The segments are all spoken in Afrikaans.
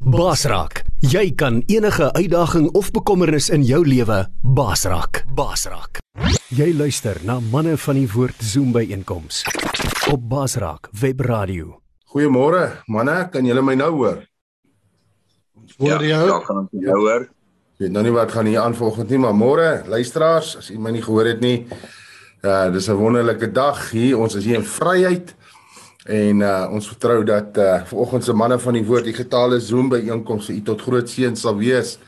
Basraak, jy kan enige uitdaging of bekommernis in jou lewe basraak. Basraak. Jy luister na manne van die woord Zoom by einkoms op Basraak Web Radio. Goeiemôre manne, kan julle my nou hoor? Hoor ja, jou? Ja, kan ons jou hoor. Ek weet nou nie wat gaan hier aan volgende nie, maar môre luisteraars, as u my nie gehoor het nie, uh dis 'n wonderlike dag hier. Ons is hier in vryheid en uh ons vertrou dat uh vanoggend se manne van die woord digitale Zoom by einkomste u tot groot seën sal wees.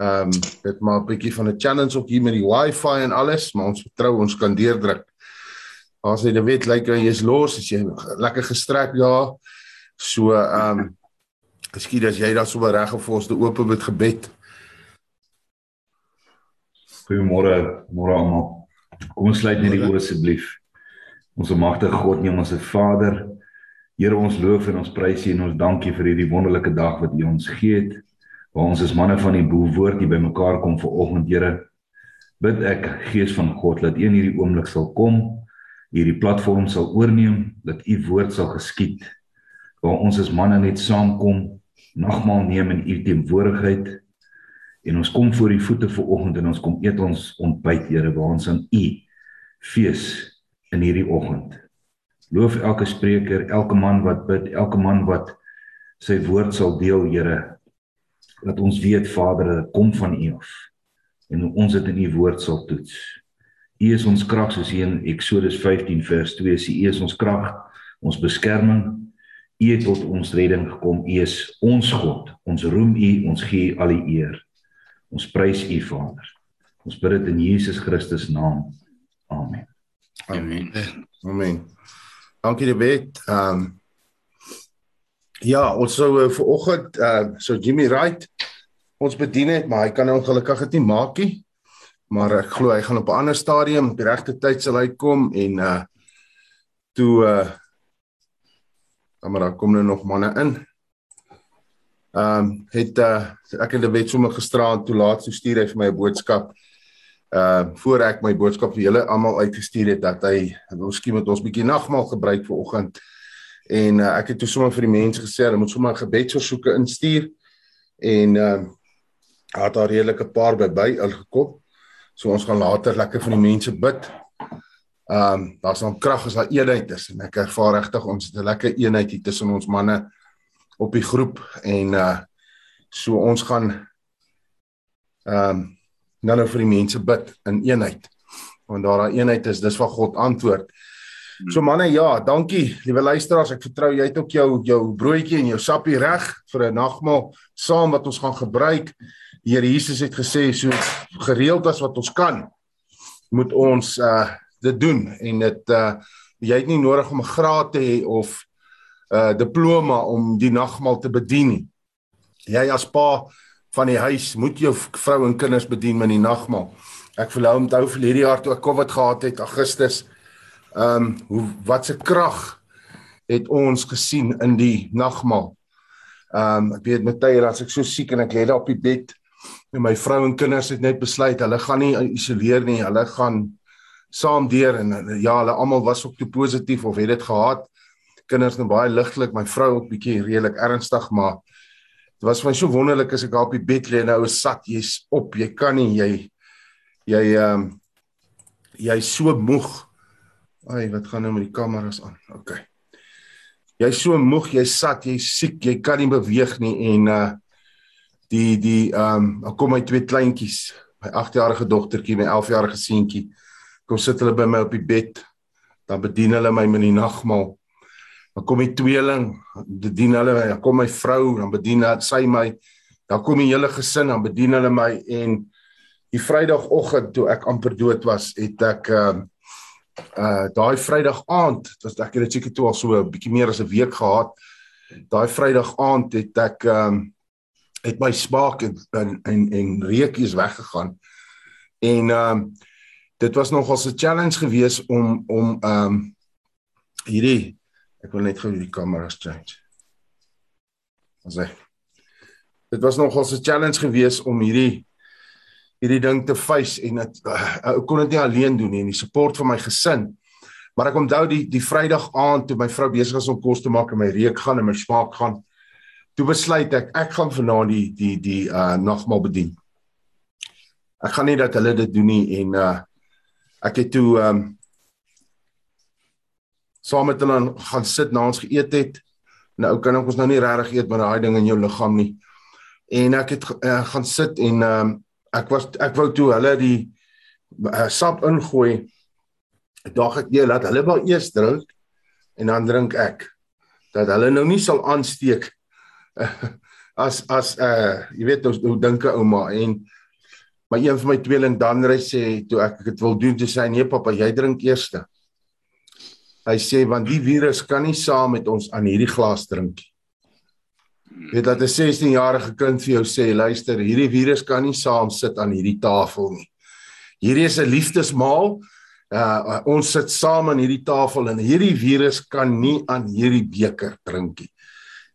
Ehm um, dit maak 'n bietjie van 'n challenge ook hier met die wifi en alles, maar ons vertrou ons kan deurdruk. As jy weet lyk like, jy is los, as jy lekker gestrek daar. So ehm um, Miskien as jy daar so reg of ons te oop met gebed. Goeiemôre, môre almal. Kom ons sluit net die oë asseblief. Ons magtige God, nie ons Vader. Here ons loof en ons prys U en ons dankie vir hierdie wonderlike dag wat U ons gee het. Waar ons as manne van die woord hier bymekaar kom vir oggend, Here. Bid ek Gees van God dat U in hierdie oomblik sal kom, hierdie platform sal oorneem, dat U woord sal geskied. Waar ons as manne net saamkom, nagmaal neem in U teenwoordigheid en ons kom voor U voete vir oggend en ons kom eet ons ontbyt, Here, waar ons aan U fees in hierdie oggend. Loof elke spreker, elke man wat bid, elke man wat sy woord sal deel, Here. Dat ons weet Vader, dit kom van U af en ons dit in U woord sal toets. U is ons krag soos hier in Eksodus 15 vers 2 sê U is ons krag, ons beskerming. U het tot ons redding gekom. U is ons God. Ons roem U, ons gee U al die eer. Ons prys U Vader. Ons bid dit in Jesus Christus naam. Amen. Amen. Amen. Dankie Debet. Ehm um, Ja, ons sou uh, vir oggend uh so Jimmy Wright ons bedien het, maar hy kan nou ongelukkig dit nie maak nie. Maar ek glo hy gaan op 'n ander stadium op die regte tyd sal hy kom en uh toe uh maar daar kom nou nog manne in. Ehm um, het uh ek het Debet sommer gisteraand toe laat so stuur hy vir my 'n boodskap uh voor ek my boodskap vir julle almal uitgestuur het dat hy miskien met ons bietjie nagmaal gebruik vir oggend. En uh, ek het toe sommer vir die mense gesê hulle moet sommer gebedsversoeke instuur. En uh het daar redelike paar by by ingekom. So ons gaan later lekker vir die mense bid. Um daar's dan krag as daar eenheid is. En ek ervaar regtig ons het 'n lekker eenheid hier tussen ons manne op die groep. En uh so ons gaan um nou nou vir die mense bid in eenheid. Want daar daai eenheid is, dis wat God antwoord. So manne, ja, dankie. Liewe luisteraars, ek vertrou jy het ook jou jou broodjie en jou sappie reg vir 'n nagmaal saam wat ons gaan gebruik. Die Here Jesus het gesê so gereeld as wat ons kan moet ons uh dit doen en dit uh jy het nie nodig om 'n graad te hê of 'n uh, diploma om die nagmaal te bedien nie. Jy as pa van die huis moet jou vrou en kinders bedien met die nagmaal. Ek verlou onthou vir hierdie jaar toe ek COVID gehad het Augustus. Ehm um, hoe wat se krag het ons gesien in die nagmaal. Ehm um, ek weet met tye as ek so siek en ek lê daar op die bed en my vrou en kinders het net besluit hulle gaan nie isoleer nie, hulle gaan saam deur en ja, hulle almal was ook te positief of het dit gehad. Kinders nou baie ligtelik, my vrou ook bietjie redelik ernstig, maar Dit was vir my so wonderlik as ek daar op die bed lê en nou is sat, jy's op, jy kan nie, jy jy ehm um, jy's so moeg. Ai, wat gaan nou met die kameras aan? OK. Jy's so moeg, jy's sat, jy's siek, jy kan nie beweeg nie en uh die die ehm um, kom my twee kleintjies, my 8-jarige dogtertjie en my 11-jarige seentjie. Kom sit hulle by my op die bed. Dan bedien hulle my met die nagmaal. Dan kom die tweeling, bedien hulle my, dan kom my vrou, dan bedien sy my. Dan kom die hele gesin, dan bedien hulle my en die Vrydagoggend toe ek amper dood was, het ek ehm uh, uh daai Vrydag aand, dit ek het dit seker toe al so 'n bietjie meer as 'n week gehad. Daai Vrydag aand het ek ehm um, het my smaak en en en, en reukies weggegaan. En ehm um, dit was nogal 'n challenge geweest om om ehm um, hierdie Ek wil net gou die kameras change. Ons sê dit was nogal 'n challenge geweest om hierdie hierdie ding te face en dit uh, ek kon dit nie alleen doen nie en die support van my gesin. Maar ek onthou die die Vrydag aand toe my vrou besig was om kos te maak en my reuk gaan en my smaak gaan toe besluit ek ek gaan vanaand die die die uh nagmaal bedien. Ek gaan nie dat hulle dit doen nie en uh ek het toe um saam met hulle gaan sit na ons geëet het. Nou kan ons nou nie regtig eet met daai ding in jou liggaam nie. En ek het uh, gaan sit en um ek was ek wou toe hulle die uh, sap ingooi. Ek dink ek nee, laat hulle wel eers drink en dan drink ek dat hulle nou nie sal aansteek as as uh jy weet hoe, hoe dink 'n ouma en maar een van my tweeling Danre sê toe ek dit wil doen te sê nee pappa jy drink eers. Hy sê want die virus kan nie saam met ons aan hierdie glas drink nie. Weet dat 'n 16 jarige kind vir jou sê luister hierdie virus kan nie saam sit aan hierdie tafel nie. Hierdie is 'n liefdesmaal. Uh ons sit saam aan hierdie tafel en hierdie virus kan nie aan hierdie beker drink nie.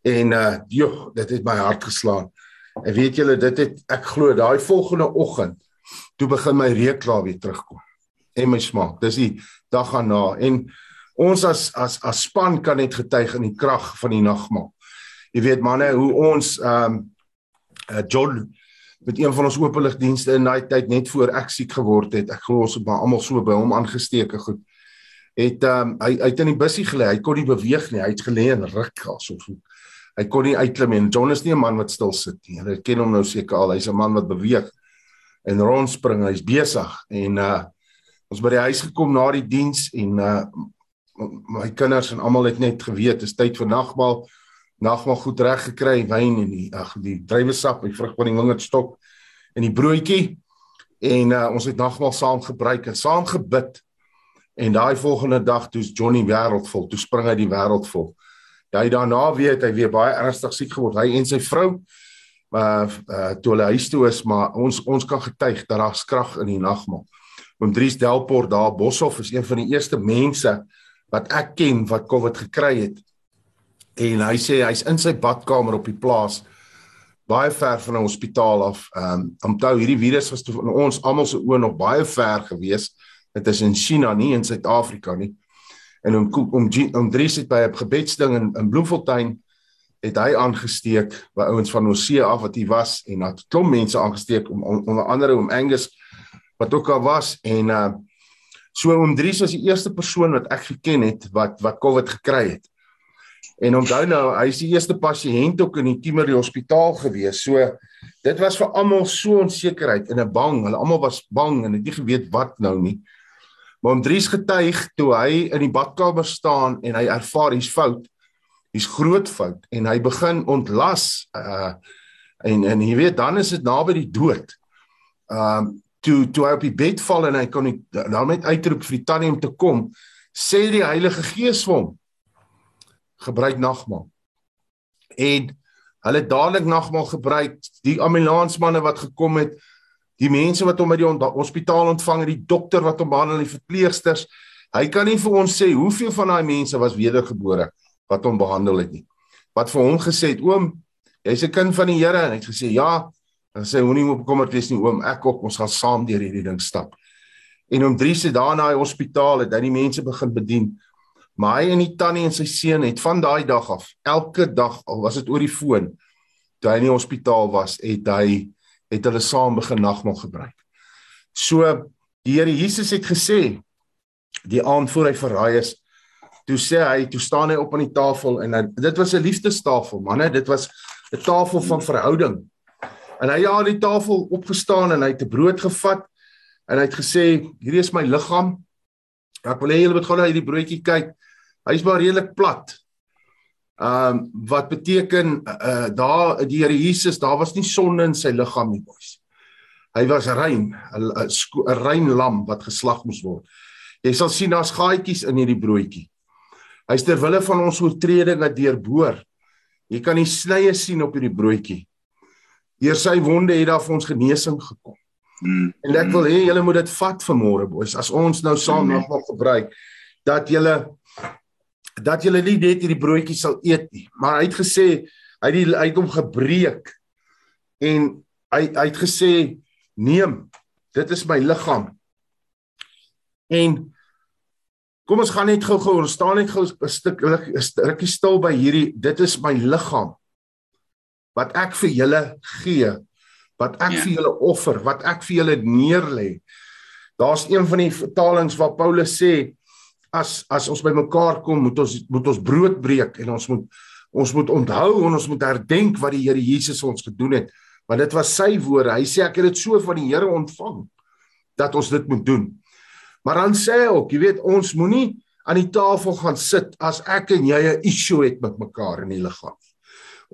En uh joh, dit het my hart geslaan. En weet julle, dit het ek glo daai volgende oggend toe begin my reukklaar weer terugkom. En my smaak. Dis die dag daarna en ons as as as span kan net getuig in die krag van die nagmaal. Jy weet manne, hoe ons ehm um, uh, John met een van ons openligdienste in daai tyd net voor ek siek geword het. Ek glo ons het almal so by hom aangesteek goed. Het ehm um, hy hy het in die bussie gelê. Hy kon nie beweeg nie. Hy het gelê en ruk asof hy kon nie uitklim nie. John is nie 'n man wat stil sit nie. Hulle ken hom nou seker al. Hy's 'n man wat beweeg en rondspring. Hy's besig en uh ons by die huis gekom na die diens en uh my kinders en almal het net geweet dis tyd vir nagmaal. Nagmaal goed reg gekry, wyn en die ag die druiwesap, die vrug van die wingerdstok en die broodjie. En uh ons het nagmaal saam gebruik en saam gebid. En daai volgende dag toe's Johnny wêreldvol, toe spring hy die wêreld vol. Hy daarna weet hy weer baie ernstig siek geword. Hy en sy vrou uh, uh toe hulle huis toe is, maar ons ons kan getuig dat daar krag in die nagmaal. Oom Dries Delport daar Boshoff is een van die eerste mense wat ek ken wat COVID gekry het. En hy sê hy's in sy badkamer op die plaas baie ver van 'n hospitaal af. Ehm um, onthou hierdie virus was toe van ons almal se oë nog baie ver gewees. Dit is in China nie in Suid-Afrika nie en om om om Dries het by 'n gebedsding in in Bloemfontein het hy aangesteek by ouens van Osee af wat hy was en het klomp mense aangesteek om onder andere om Angus wat ook al was en uh so om Dries was die eerste persoon wat ek geken het wat wat COVID gekry het. En onthou nou, hy is die eerste pasiënt ook in die Timmerie Hospitaal gewees. So dit was vir almal so onsekerheid en 'n bang. Hulle almal was bang en het nie geweet wat nou nie. Maar om Dries getuig toe hy in die badkamer staan en hy ervaar hier's fout. Hier's groot fout en hy begin ontlas uh en en jy weet dan is dit naby die dood. Um toe toe hy op die bed val en hy kon nie dan met uitroep vir die tannie om te kom, sê die Heilige Gees vir hom gebruik nagmaal. En hulle dadelik nagmaal gebruik. Die ambulansmanne wat gekom het, die mense wat hom by die hospitaal ontvang het, die dokter wat hom behandel, die verpleegsters. Hy kan nie vir ons sê hoeveel van daai mense was wedergebore wat hom behandel het nie. Wat vir hom gesê het, oom, jy's 'n kind van die Here en hy het gesê ja. En sê moenie bekommerd wees nie oom, ek ook, ons gaan saam deur hierdie ding stap. En om 3 se dae na die hospitaal het hy die mense begin bedien. Maar hy en die tannie en sy seun het van daai dag af, elke dag al was dit oor die foon, toe hy in die hospitaal was, het hy het hulle saam begin nagmaal gebruik. So die Here Jesus het gesê die aand voor hy verraai is, toe sê hy, toe staan hy op aan die tafel en hy, dit was 'n liefdestafel, manne, dit was 'n tafel van verhouding. En hy het aan die tafel opgestaan en hy het 'n brood gevat en hy het gesê, hierdie is my liggaam. Ek wil hê julle moet gou na hierdie broodjie kyk. Hy's maar redelik plat. Ehm um, wat beteken uh daar die Here Jesus, daar was nie sonde in sy liggaam nie, boys. Hy was rein, 'n 'n rein lam wat geslag moes word. Jy sal sien daar's gaatjies in hierdie broodjie. Hy's ter wille van ons oortredinge deurboor. Jy kan die snye sien op hierdie broodjie. Deur sy wonde het daar vir ons genesing gekom. Mm. En ek wil hê julle moet dit vat vanmôre, boys, as ons nou saam mm. nog gebruik dat julle dat julle nie net hierdie broodjie sal eet nie, maar hy het gesê hy het, die, hy het hom gebreek en hy hy het gesê neem dit is my liggaam. En kom ons gaan net gou-gou, ons staan net gou 'n stuk rukkie stil by hierdie dit is my liggaam. Wat ek vir julle gee, wat ek ja. vir julle offer, wat ek vir julle neerlê. Daar's een van die vertalings waar Paulus sê as as ons bymekaar kom, moet ons moet ons brood breek en ons moet ons moet onthou en ons moet herdenk wat die Here Jesus ons gedoen het. Want dit was sy woorde. Hy sê ek het dit so van die Here ontvang dat ons dit moet doen. Maar dan sê hy ook, jy weet, ons moenie aan die tafel gaan sit as ek en jy 'n issue het met mekaar in die liggaam.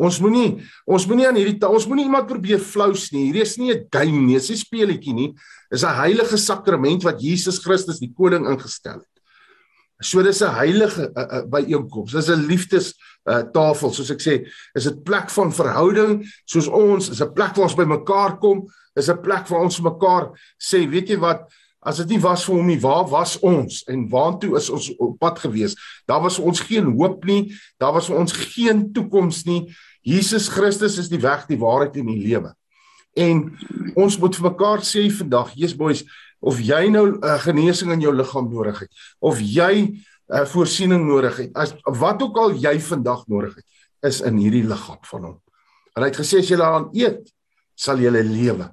Ons moenie ons moenie aan hierdie ons moenie iemand probeer flous nie. Hierdie is nie 'n game nie, dis 'n speletjie nie. Dis 'n heilige sakrament wat Jesus Christus die koning ingestel het. So dis 'n heilige uh, uh, byeenkoms. Dis 'n liefdes uh, tafel, soos ek sê, is dit plek van verhouding, soos ons is 'n plek waar ons bymekaar kom, is 'n plek waar ons mekaar sê, weet jy wat, As dit nie was vir hom nie, waar was ons en waartoe is ons op pad gewees? Daar was ons geen hoop nie, daar was ons geen toekoms nie. Jesus Christus is die weg, die waarheid en die lewe. En ons moet vir mekaar sê vandag, Jesus boys, of jy nou 'n uh, genesing in jou liggaam nodig het, of jy 'n uh, voorsiening nodig het, as wat ook al jy vandag nodig het, is in hierdie liggaam van hom. En hy het gesê as jy daaraan eet, sal jy lewe.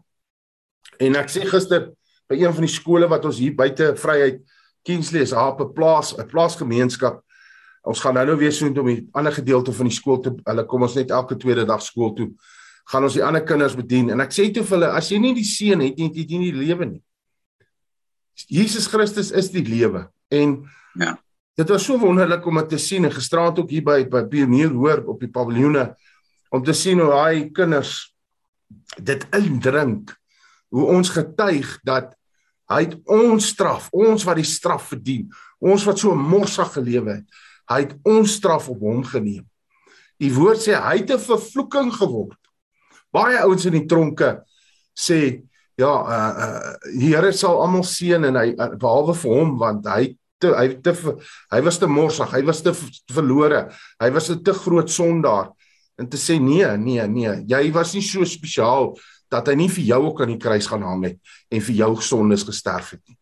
En ek sê gister by een van die skole wat ons hier buite Vryheid Kingsley is op 'n plaas, 'n plaasgemeenskap. Ons gaan nou nou weer so intoe om die ander gedeelte van die skool te hulle kom ons net elke tweede dag skool toe. Gaan ons die ander kinders bedien en ek sê toe vir hulle as jy nie die seën het nie, het jy nie die lewe nie. Jesus Christus is die lewe en ja. Dit was so wonderlik om dit te sien en gisteraand ook hier by by Pionier hoor op die paviljoene om te sien hoe daai kinders dit indrink hoe ons getuig dat Hy het ons straf, ons wat die straf verdien, ons wat so morsig gelewe het. Hy het ons straf op hom geneem. Die woord sê hy het 'n vervloeking geword. Baie ouens in die tronke sê ja, uh uh die Here sal almal seën en hy uh, behalwe vir hom want hy te, hy te hy was te morsig, hy was te verlore. Hy was 'n te groot sondaar. En te sê nee, nee, nee, jy was nie so spesiaal dat hy nie vir jou ook aan die kruis gaan hang het en vir jou sondes gesterf het nie.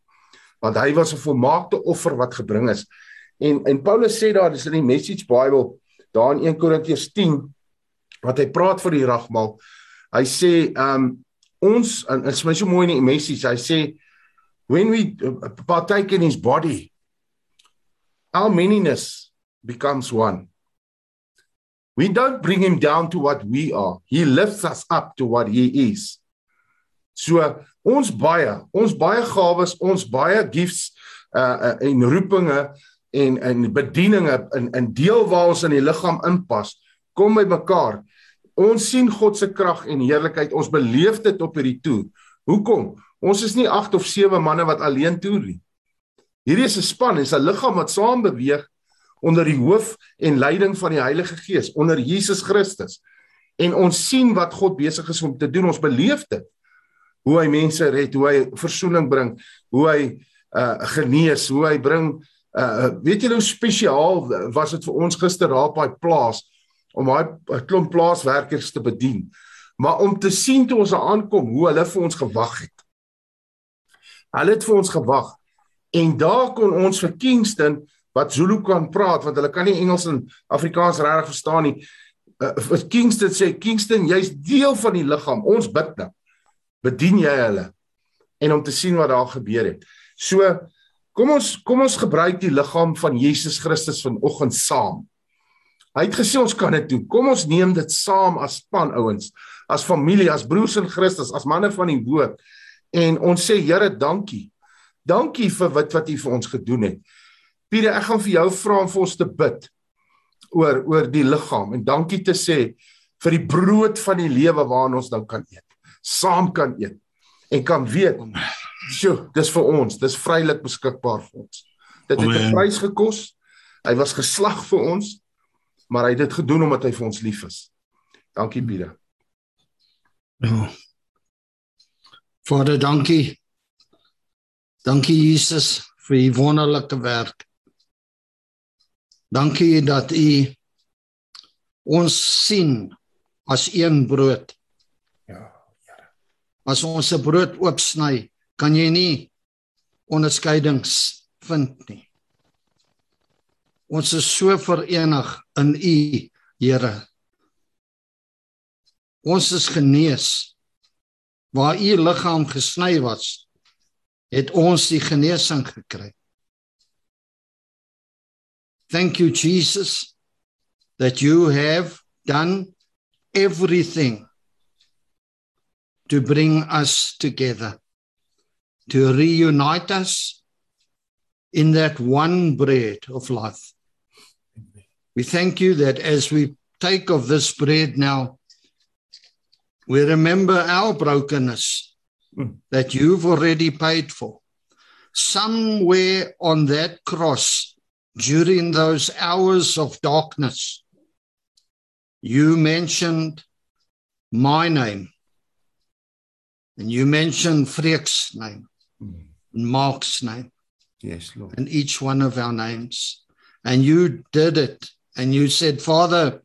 Want hy was 'n volmaakte offer wat gebring is. En en Paulus sê daar dis in die Message Bible daar in 1 Korintiërs 10 wat hy praat vir die ragmaal. Hy sê um ons en dit is my so mooi in die message. Hy sê when we uh, partake in his body our manyness becomes one. We don't bring him down to what we are. He lifts us up to what he is. So ons baie, ons baie gawes, ons baie gifts uh, uh en roepinge en en bedieninge in in deel waar ons in die liggaam inpas, kom by mekaar. Ons sien God se krag en heerlikheid. Ons beleef dit op hierdie toer. Hoekom? Ons is nie 8 of 7 manne wat alleen toer nie. Hierdie is 'n span, is 'n liggaam wat saam beweeg onder die hoof en leiding van die Heilige Gees onder Jesus Christus. En ons sien wat God besig is om te doen. Ons beleef dit. Hoe hy mense red, hoe hy verzoening bring, hoe hy uh genees, hoe hy bring uh weet julle hoe spesiaal was dit vir ons gister daar op daai plaas om daai klomp plaaswerkers te bedien. Maar om te sien toe ons aankom hoe hulle vir ons gewag het. Hulle het vir ons gewag. En daar kon ons vir Kingston wat Zulu kan praat want hulle kan nie Engels en Afrikaans regtig verstaan nie. Uh, Kingston sê Kingston, jy's deel van die liggaam. Ons bid nou. Bedien jy hulle en om te sien wat daar gebeur het. So kom ons kom ons gebruik die liggaam van Jesus Christus vanoggend saam. Hy het gesê ons kan dit doen. Kom ons neem dit saam as span ouens, as familie, as broers in Christus, as manne van die woord en ons sê Here, dankie. Dankie vir wat wat U vir ons gedoen het. Pieter, ek gaan vir jou vra om vir ons te bid oor oor die liggaam en dankie te sê vir die brood van die lewe waarna ons nou kan eet. Saam kan eet en kan weet, sjoe, dis vir ons, dis vrylik beskikbaar vir ons. Dit het 'n prys gekos. Hy was geslag vir ons, maar hy het dit gedoen omdat hy vir ons lief is. Dankie Pieter. Ja. Vader, dankie. Dankie Jesus vir u wonderlike werk. Dankie dat u ons sien as een brood. Ja, Here. As ons 'n brood oopsny, kan jy nie onderskeidings vind nie. Ons is so verenig in u, Here. Ons is genees. Waar u liggaam gesny was, het ons die genesing gekry. Thank you Jesus that you have done everything to bring us together to reunite us in that one bread of life. We thank you that as we take of this bread now, we remember our brokenness mm. that you've already paid for. Somewhere on that cross, during those hours of darkness, you mentioned my name. And you mentioned Freek's name, mm. Mark's name. Yes, Lord. And each one of our names. And you did it. And you said, Father,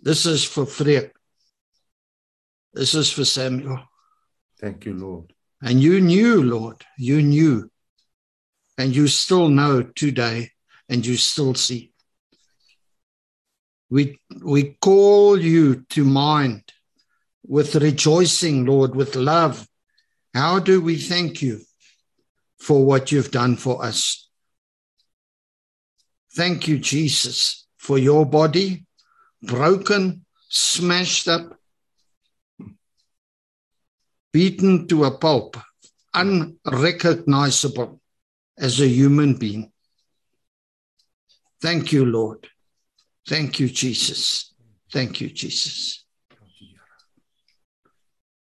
this is for Freek. This is for Samuel. Thank you, Lord. And you knew, Lord, you knew. And you still know today, and you still see. We, we call you to mind with rejoicing, Lord, with love. How do we thank you for what you've done for us? Thank you, Jesus, for your body broken, smashed up, beaten to a pulp, unrecognizable as a human being. Thank you, Lord. Thank you, Jesus. Thank you, Jesus.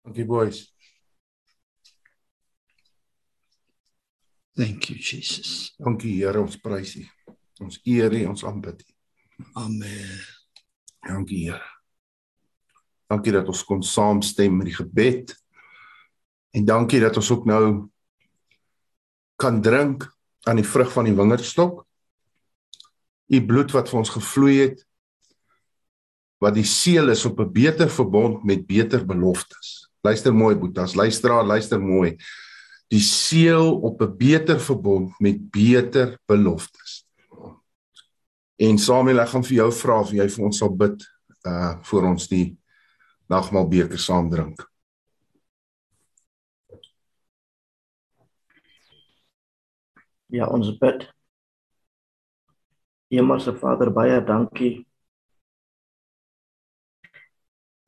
Thank you, boys. Thank you, Jesus. Dankie Here, ons prys U. Ons eer U, ons aanbid U. Amen. Dankie Here. Dankie dat ons kon saamstem met die gebed. En dankie dat ons ook nou kan drink aan die vrug van die wingerdstok. U bloed wat vir ons gevloei het wat die seël is op 'n beter verbond met beter beloftes. Luister mooi Boetas, luisteraar, luister mooi. Die seël op 'n beter verbond met beter beloftes. En Samuel, ek gaan vir jou vra of jy vir ons sal bid uh vir ons die nagmaalbeker saam drink. Ja, ons bid. Hemelse Vader, baie dankie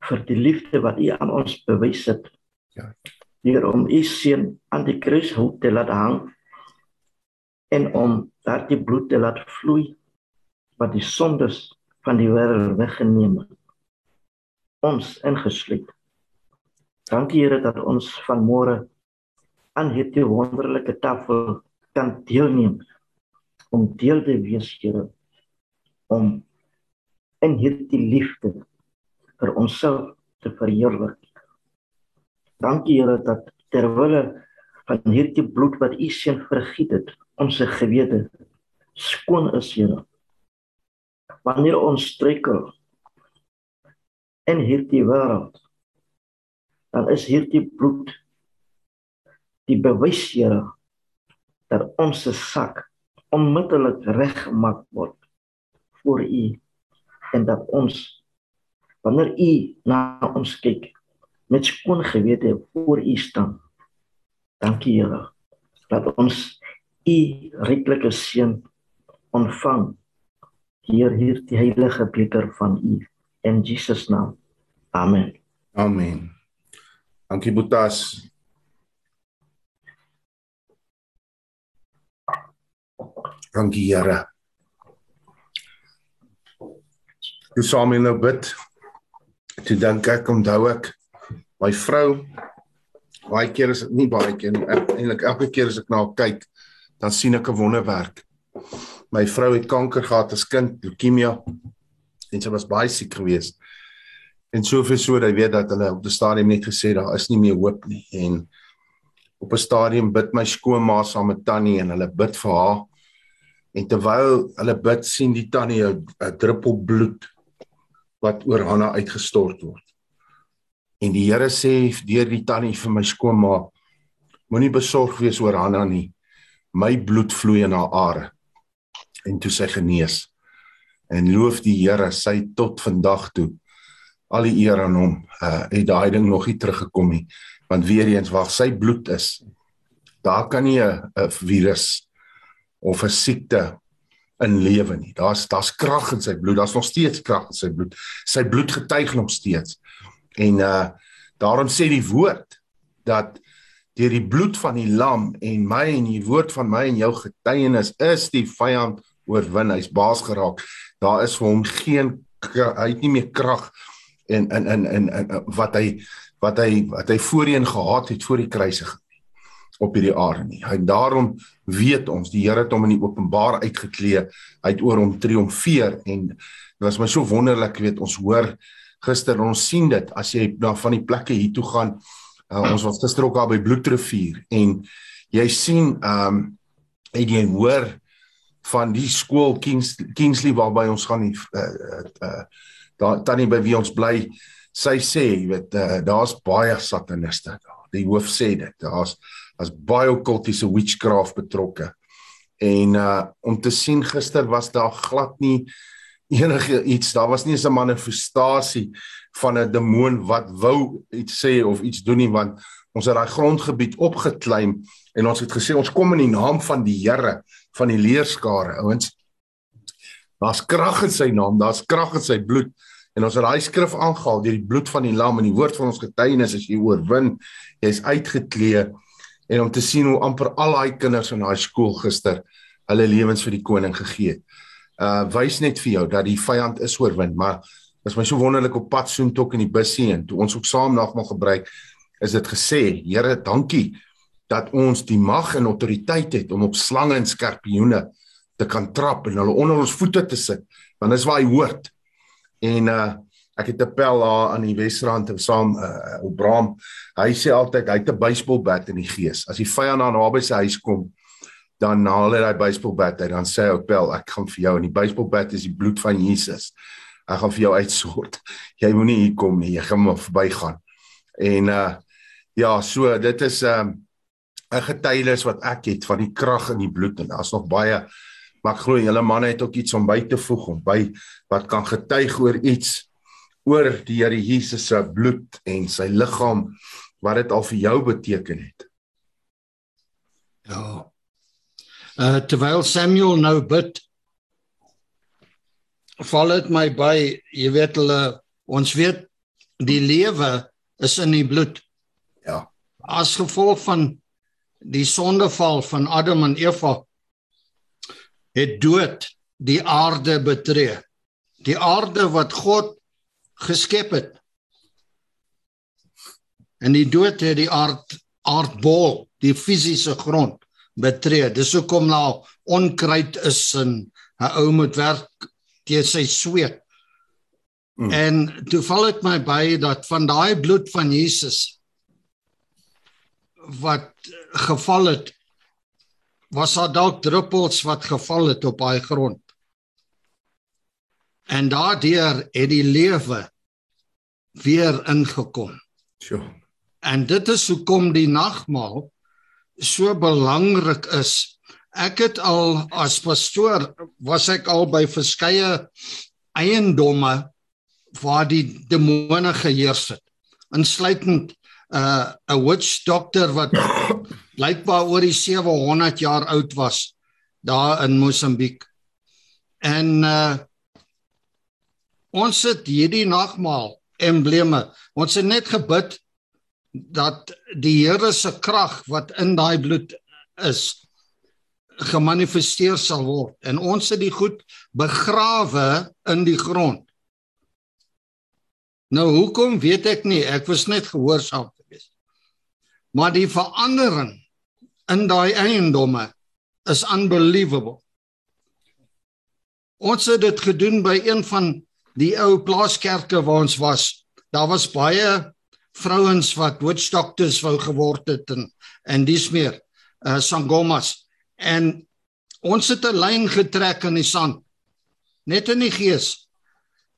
vir die liefde wat U aan ons bewys het. Ja. Hier om U seun aan die kruis hout te laat hang en om daardie bloed te laat vloei wat die sondes van die wêreld weggeneem het. Ons ingesluit. Dankie Here dat ons vanmôre aan hierdie wonderlike tafel kan deelneem om deel te wees Here om in hierdie liefde vir onsself te verheerlik. Dankie Here dat terwyl van hierdie bloed wat U seun vergiet het, ons gewete skoon is Here. Wanneer ons struikel in hierdie wêreld, dan is hierdie bloed die bewys Here dat ons se sak onmiddellik reggemaak word voor U en dat ons wanneer u na ons kyk met skoon gewete voor u staan. Dankie Here dat ons u ryklike seën ontvang hier hier die heilige beker van u in Jesus naam. Amen. Amen. Dankie Boetas. Dankie Here. Dis saam in 'n bid toe dink ek onthou ek my vrou baie keer is dit nie baie keer eintlik elke keer as ek na haar kyk dan sien ek 'n wonderwerk. My vrou het kanker gehad as kind leukemia en sy was baie siek geweest. En soveel so dat jy weet dat hulle op die stadium net gesê daar is nie meer hoop nie. En op 'n stadium bid my skoonma saam met tannie en hulle bid vir haar. En terwyl hulle bid sien die tannie 'n druppel bloed wat oor Hanna uitgestort word. En die Here sê deur die tannie vir my skoonma moenie besorg wees oor Hanna nie. My bloed vloei in haar are. En toe sy genees. En loof die Here, sy tot vandag toe al die eer aan hom. Uh het daai ding nog nie teruggekom nie. Want weer eens waar sy bloed is, daar kan nie 'n virus of 'n siekte in lewe nie. Daar's daar's krag in sy bloed. Daar's nog steeds krag in sy bloed. Sy bloed getuig nog steeds. En uh daarom sê die woord dat deur die bloed van die lam en my en die woord van my en jou getuienis is die vyand oorwin. Hy's baas geraak. Daar is vir hom geen hy het nie meer krag en in in in wat hy wat hy wat hy voorheen gehad het voor die kruisiging op hierdie aarde nie. Hy daarom weet ons die Here het hom in die openbaar uitgeklee. Hy het oor hom triomfeer en dit was my so wonderlik weet ons hoor gister ons sien dit as jy na van die plekke hier toe gaan. Uh, ons was gister ook daar by Bloedrivier en jy sien ehm um, en jy hoor van die skool Kings Kingsley waarby ons gaan die uh, uh, uh, daar tannie by wie ons bly sy sê jy weet uh, daar's baie sataniste daar die hoof sê dit daar's as baie okkultiese witchcraft betrokke. En uh om te sien gister was daar glad nie enige iets, daar was nie 'n manifestasie van 'n demoon wat wou iets sê of iets doen nie want ons het daai grondgebied opgeklim en ons het gesê ons kom in die naam van die Here van die leerskare. Ouens daar's krag in sy naam daar's krag in sy bloed en ons het daai skrif aangehaal deur die bloed van die lam en die woord van ons getuienis as jy oorwin. Jy's uitgeklee en om te sien hoe amper al daai kinders in daai skool gister hulle lewens vir die koning gegee het. Uh wys net vir jou dat die vyand is oorwin, maar is my so wonderlik op pad soontok in die busie en toe ons ook saam nagmaal gebruik is dit gesê, Here, dankie dat ons die mag en autoriteit het om op slange en skorpioene te kan trap en hulle onder ons voete te sit, want dis waar hy hoort. En uh ek het 'n pel daar aan die Wesrand en saam uh, op Bram. Hy sê altyd hy het 'n baseballbat in die gees. As die vyand aan naby sy huis kom, dan haal hy daai baseballbat uit dan sê hy ook pel, ek gaan vir jou en die baseballbat is die bloed van Jesus. Ek gaan vir jou uitsort. Jy moenie hier kom nie, jy gaan maar verbygaan. En uh ja, so dit is 'n um, 'n getuienis wat ek het van die krag in die bloed en daar's nog baie maar ek glo julle manne het ook iets om by te voeg om by wat kan getuig oor iets oor die Here Jesus se bloed en sy liggaam wat dit al vir jou beteken het. Ja. Uh terwyl Samuel nou bid val dit my by, jy weet hulle ons weet die lewe is in die bloed. Ja. As gevolg van die sondeval van Adam en Eva het dood die aarde betree. Die aarde wat God geskep het. En die dood het die aard aardbol, die fisiese grond betree. Dis hoekom nou onkruid is in 'n ou moet werk teen sy sweet. Mm. En toe val dit my by dat van daai bloed van Jesus wat geval het was daar dalk druppels wat geval het op daai grond. En daardeur het die lewe weer ingekom. Sjoe. En dit is hoekom die nagmaal so belangrik is. Ek het al as pastoor was ek al by verskeie eiendomme waar die demone geheers het. Insluitend 'n uh, 'n witch doctor wat blykbaar oor die 700 jaar oud was daar in Mosambiek. En uh ons sit hierdie nagmaal embleme. Ons het net gebid dat die Here se krag wat in daai bloed is gemanifesteer sal word en ons het die goed begrawe in die grond. Nou hoekom weet ek nie, ek was net gehoorsaam geweest. Maar die verandering in daai eiendomme is unbelievable. Ons het dit gedoen by een van die ou plaaskerke waar ons was, daar was baie vrouens wat witch doctors wou geword het en en dis meer uh sangomas. En ons het 'n lyn getrek in die sand net in die gees.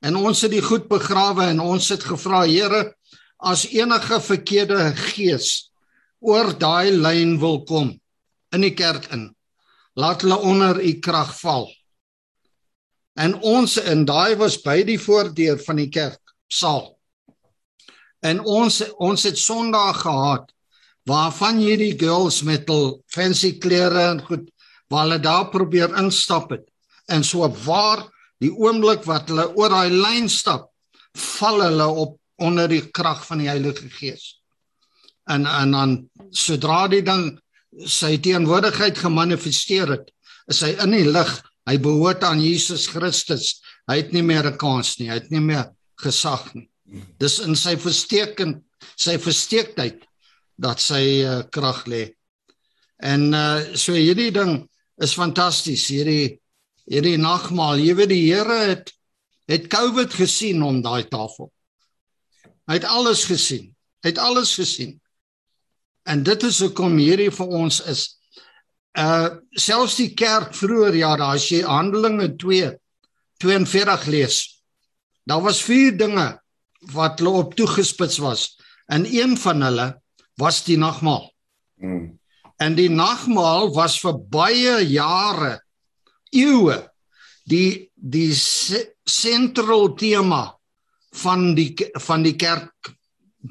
En ons het die goed begrawe en ons het gevra Here as enige verkeerde gees oor daai lyn wil kom in die kerk in laat hulle onder u krag val. En ons in daai was by die voordeur van die kerk saal. En ons ons het Sondag gehad waarvan hierdie girls met hul fancy klere en goed waar hulle daar probeer instap het. En so waar die oomblik wat hulle oor daai lyn stap, val hulle op onder die krag van die Heilige Gees. En en dan sodra die ding sy teenwoordigheid gemanifesteer het, is hy in die lig. Hy behoort aan Jesus Christus. Hy het nie meer 'n kans nie. Hy het nie meer gesag nie. Dis in sy versteekend sy versteekheid dat sy uh, krag lê. En uh so hierdie ding is fantasties. Hierdie hierdie nagmaal, jy weet die Here het het COVID gesien om daai tafel. Hy het alles gesien. Hy het alles gesien. En dit is hoekom hierdie vir ons is uh selfs die kerk vroeër jare as jy Handelinge 2 42 lees. Daar was vier dinge wat hulle op toegespits was. En een van hulle was die nagmaal. Mm. En die nagmaal was vir baie jare eeue die die sentrale tema van die van die kerk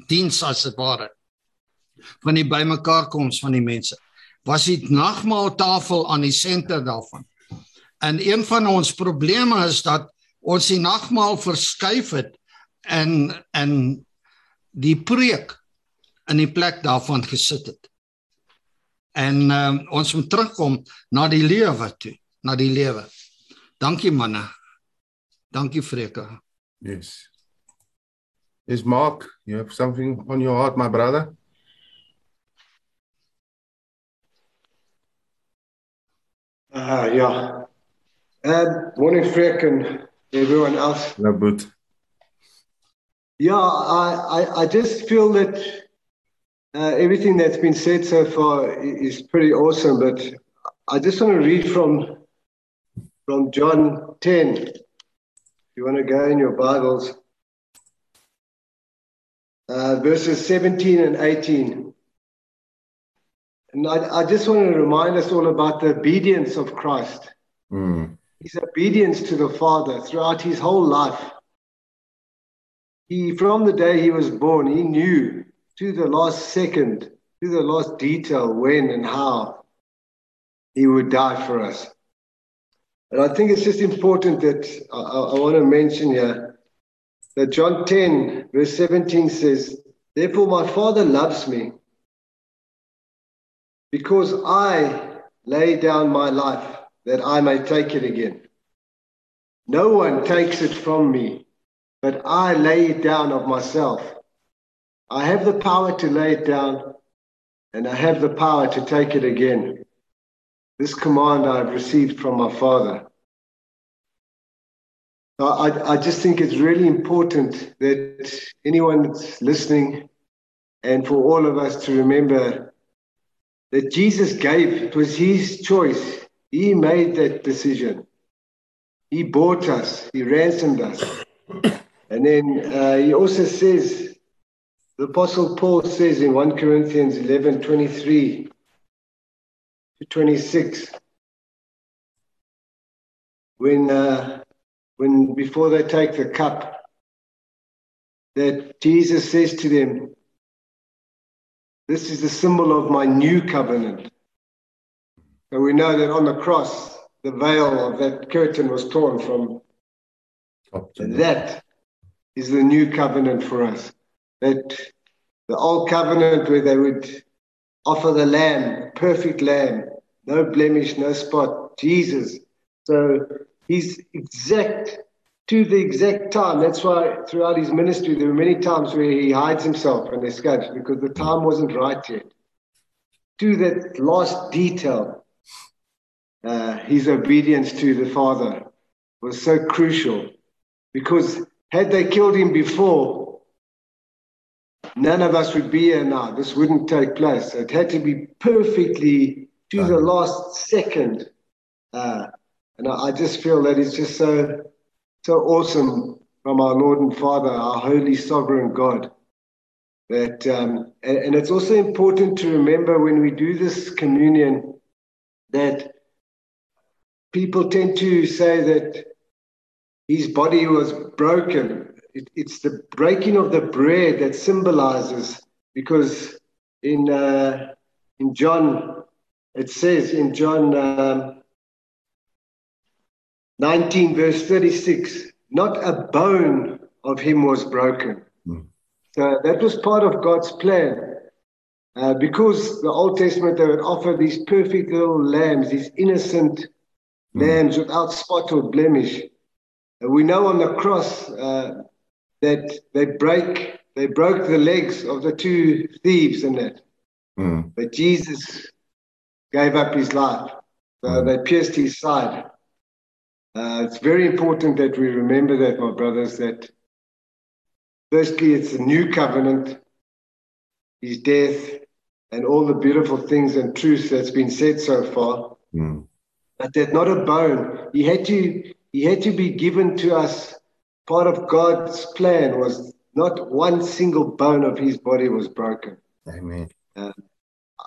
diens as dit ware van die bymekaar koms van die mense was die nagmaaltafel aan die senter daarvan en een van ons probleme is dat ons die nagmaal verskuif het en en die preek in die plek daarvan gesit het en um, ons moet terugkom na die lewe toe na die lewe Dankie manne. Dankie Freka. Yes. Is Mark, you have something on your heart my brother? Uh yeah. Um morning Frek and everyone else. No but. Yeah, I, I I just feel that uh, everything that's been said so far is pretty awesome, but I just want to read from from John 10. If you want to go in your Bibles, uh, verses 17 and 18. And I, I, just want to remind us all about the obedience of Christ. Mm. His obedience to the Father throughout his whole life. He, from the day he was born, he knew to the last second, to the last detail, when and how he would die for us. And I think it's just important that I, I want to mention here that John 10, verse 17 says, Therefore, my Father loves me because I lay down my life that I may take it again. No one takes it from me, but I lay it down of myself. I have the power to lay it down, and I have the power to take it again. This command I have received from my Father. I, I just think it's really important that anyone that's listening and for all of us to remember that Jesus gave, it was his choice. He made that decision. He bought us, he ransomed us. And then uh, he also says, the Apostle Paul says in 1 Corinthians 11 23 to 26, when, uh, when before they take the cup, that Jesus says to them, This is the symbol of my new covenant. And we know that on the cross, the veil of that curtain was torn from. That is the new covenant for us. That the old covenant where they would offer the lamb, perfect lamb, no blemish, no spot, Jesus. So he's exact to the exact time. That's why throughout his ministry, there were many times where he hides himself and escapes because the time wasn't right yet. To that last detail, uh, his obedience to the Father was so crucial because had they killed him before, none of us would be here now. This wouldn't take place. It had to be perfectly to the last second. Uh, and I, I just feel that it's just so so awesome from our Lord and Father, our holy sovereign God. That um, and, and it's also important to remember when we do this communion that people tend to say that his body was broken. it, it's the breaking of the bread that symbolizes because in uh, in John it says in John um, 19 verse 36 not a bone of him was broken mm. so that was part of God's plan uh, because the Old Testament they would offer these perfect little lambs these innocent mm. lambs without spot or blemish we know on the cross uh, that they break they broke the legs of the two thieves in that. Mm. But Jesus gave up his life. So mm. they pierced his side. Uh, it's very important that we remember that, my brothers, that firstly, it's a new covenant, his death, and all the beautiful things and truths that's been said so far. Mm. But that not a bone. He had to he had to be given to us. Part of God's plan was not one single bone of his body was broken. Amen. Uh,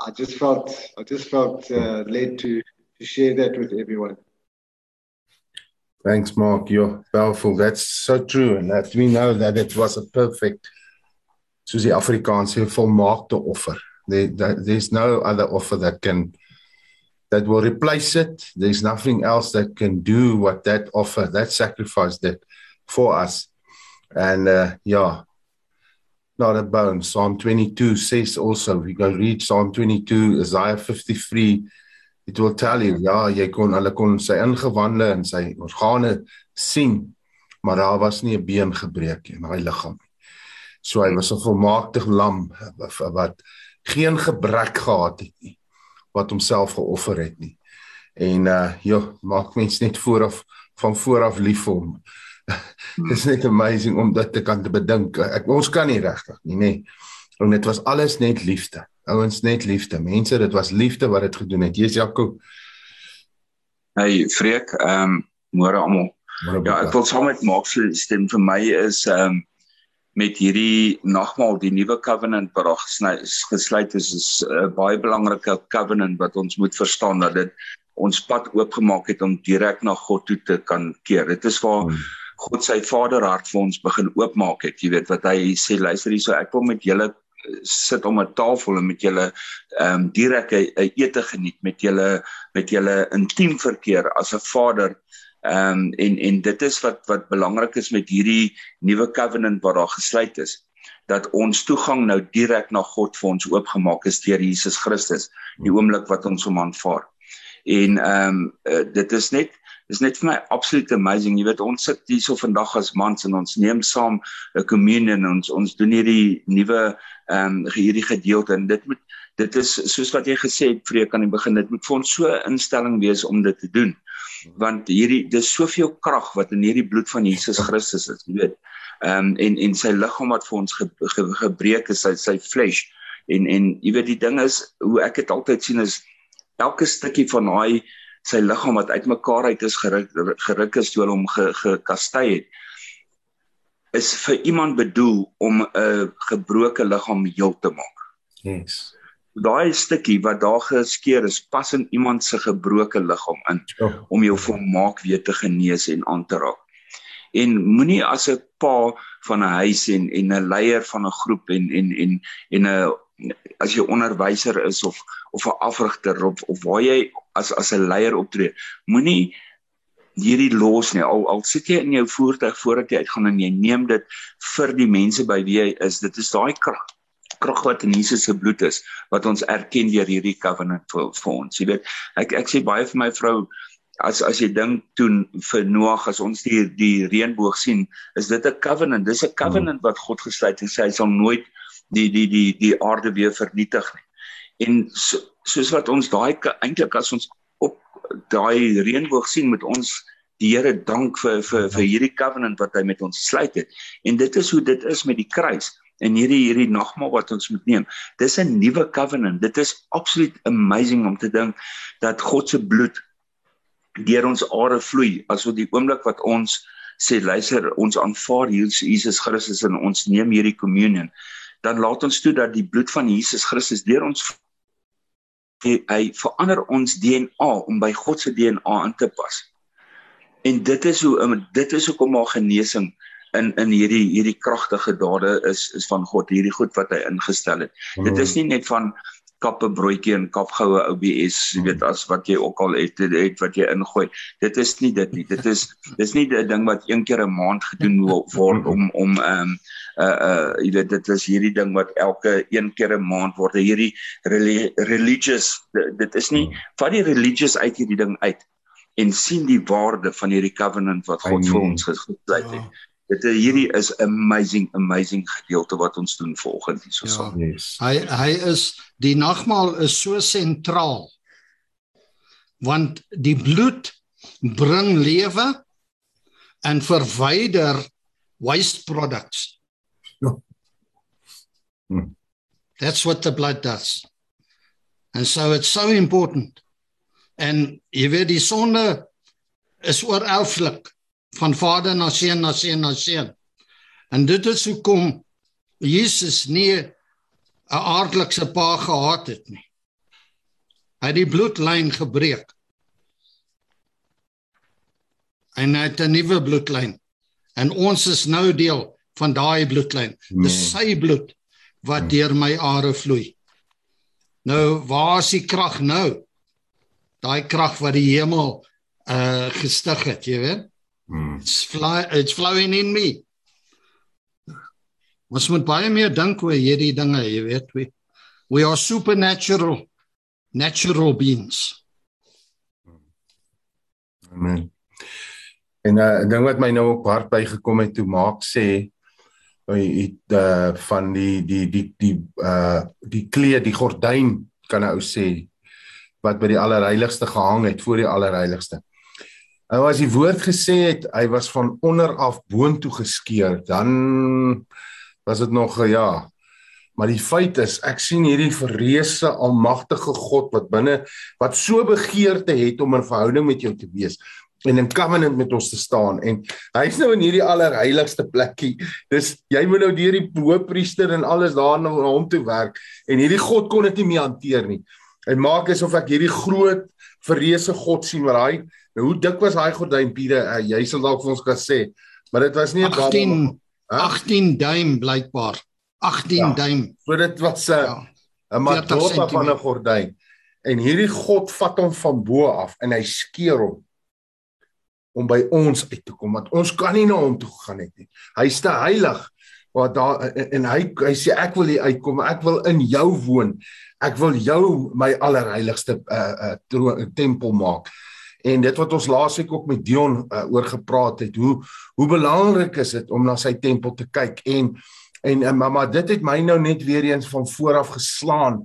I just felt I just felt uh, led to to share that with everyone. Thanks, Mark. You're powerful. That's so true, and that we know that it was a perfect, soos die Afrikaans sê, volmaakte offer. There, there's no other offer that can that will replace it. There's nothing else that can do what that offer, that sacrifice did for us. And uh, yeah, not a bone. Psalm 22 says also, we go read Psalm 22, Isaiah 53, it will tell you, ja, jy kon hulle kon sy ingewande en sy organe sien, maar daar was nie 'n been gebreek in hy liggaam nie. So hy was 'n volmaakte lam wat geen gebrek gehad het nie wat homself geoffer het nie. En uh ja, maak mens net vooraf van vooraf lief vir hom. Dit is net amazing om dit te kan te bedink. Ek ons kan nie regtig nie, nê. En dit was alles net liefde. Ouens net liefde. Mense, dit was liefde wat dit gedoen het. Jesus Jakob. Hey, Freek, ehm um, môre almal. Ja, ek wil saam met se stem vir my is ehm um, met hierdie nagmaal die nuwe covenant wat daar gesluit is is 'n uh, baie belangrike covenant wat ons moet verstaan dat dit ons pad oopgemaak het om direk na God toe te kan keer. Dit is waar hmm. God sy Vaderhart vir ons begin oopmaak het. Jy weet wat hy sê, luister hierso, ek wil met julle eh, sit om 'n tafel en met julle ehm um, direk 'n ete geniet met julle met julle intiem verkeer as 'n vader Ehm um, en en dit is wat wat belangrik is met hierdie nuwe covenant wat daar gesluit is dat ons toegang nou direk na God vir ons oopgemaak is deur Jesus Christus die oomblik wat ons hom aanvaar. En ehm um, uh, dit is net dis net vir my absolute amazing. Jy weet ons sit hierso vandag as mans en ons neem saam 'n communion en ons ons doen hierdie nuwe ehm um, hierdie gedeelte en dit moet dit is soos wat jy gesê het vreek aan die begin dit moet vir ons so 'n instelling wees om dit te doen want hierdie dis soveel krag wat in hierdie bloed van Jesus Christus is, jy weet. Um, en en sy liggaam wat vir ons ge, ge, gebreek is, sy sy flesh. En en jy weet die ding is hoe ek dit altyd sien is elke stukkie van daai sy liggaam wat uitmekaar uit is geruk geruk is toe hom gekastei ge, het is vir iemand bedoel om 'n gebroke liggaam heel te maak. Yes daai stukkie wat daar geskeur is pas in iemand se gebroke liggaam in oh. om jou volmaak weer te genees en aan te raak. En moenie as 'n pa van 'n huis en en 'n leier van 'n groep en en en en 'n as jy onderwyser is of of 'n afrigter of of waar jy as as 'n leier optree, moenie hierdie los nie. Al al sit jy in jou voertuig voordat jy uitgaan en jy neem dit vir die mense by wie jy is. Dit is daai krag krag wat in Jesus se bloed is wat ons erken deur hierdie covenant vir, vir ons. Jy weet, ek ek sê baie vir my vrou as as jy dink toe vir Noag as ons die die reënboog sien, is dit 'n covenant. Dis 'n covenant wat God gesluit het en sê hy sal nooit die die die die aarde weer vernietig nie. En so, soos wat ons daai eintlik as ons op daai reënboog sien met ons die Here dank vir vir vir hierdie covenant wat hy met ons gesluit het. En dit is hoe dit is met die kruis en hierdie hierdie nagmaal wat ons moet neem. Dis 'n nuwe covenant. Dit is absoluut amazing om te dink dat God se bloed deur ons are vloei asof die oomblik wat ons sê luister ons aanvaar Jesus Christus en ons neem hierdie communion dan laat ons toe dat die bloed van Jesus Christus deur ons hy verander ons DNA om by God se DNA aan te pas. En dit is hoe dit is hoekom maar genesing in in hierdie hierdie kragtige dade is is van God, hierdie goed wat hy ingestel het. Mm. Dit is nie net van kappe broodjie en kapgoue OBS, jy weet as wat jy ook al het, het, wat jy ingooi. Dit is nie dit nie. Dit is dis nie 'n ding wat een keer 'n maand gedoen word om om ehm um, uh uh jy weet dit is hierdie ding wat elke een keer 'n maand word. Hierdie religious dit is nie vat die religious uit hierdie ding uit en sien die waarde van hierdie covenant wat God vir ons gesluit het. Ja. Dit hierdie is amazing amazing gedeelte wat ons doen volgens hierso ja, saam. Yes. Hy hy is die nagmaal is so sentraal. Want die bloed bring lewe en verwyder waste products. Ja. Hmm. That's what the blood does. And so it's so important. En jy weet die sonde is oor elflik van vader na seun na seun na seun. En dit is hoekom Jesus nie 'n aardlikse pa gehad het nie. Hy het die bloedlyn gebreek. En hy het 'n nuwe bloedlyn. En ons is nou deel van daai bloedlyn. Dis sy bloed wat nee. deur my are vloei. Nou, waar is die krag nou? Daai krag wat die hemel uh gestig het, jy weet? Mm. It's fly it's flowing in me. Ons moet baie meer dink oor hierdie dinge, jy weet, we we are supernatural natural beings. Amen. En 'n uh, ding wat my nou op hart bygekom het toe maak sê hy het uh, van die die die die uh die kleed, die gordyn kan 'n ou sê wat by die allerheiligste gehang het voor die allerheiligste. Nou as die woord gesê het hy was van onder af boontoe geskeur, dan was dit nog ja. Maar die feit is ek sien hierdie verreëse almagtige God wat binne wat so begeerte het om 'n verhouding met jou te wees en in covenant met ons te staan en hy's nou in hierdie allerheiligste plekkie. Dis jy moet nou deur die hoëpriester en alles daar na hom toe werk en hierdie God kon dit nie meer hanteer nie. Hy maak asof ek hierdie groot verreëse God sien wat hy Nou hoe dik was daai gordynpiere? Uh, jy sal dalk vir ons kan sê, maar dit was nie 18 18 duim blykbaar. 18 ja, duim. So dit was 'n uh, 'n matota van 'n gordyn. En hierdie God vat hom van bo af en hy skeer hom om by ons uit te kom want ons kan nie na hom toe gaan net nie. Hy's te heilig. Wat daar en hy hy sê ek wil hier uitkom. Ek wil in jou woon. Ek wil jou my allerheiligste uh, uh, tempel maak. En dit wat ons laasweek ook met Dion uh, oor gepraat het, hoe hoe belangrik is dit om na sy tempel te kyk en en uh, maar, maar dit het my nou net weer eens van vooraf geslaan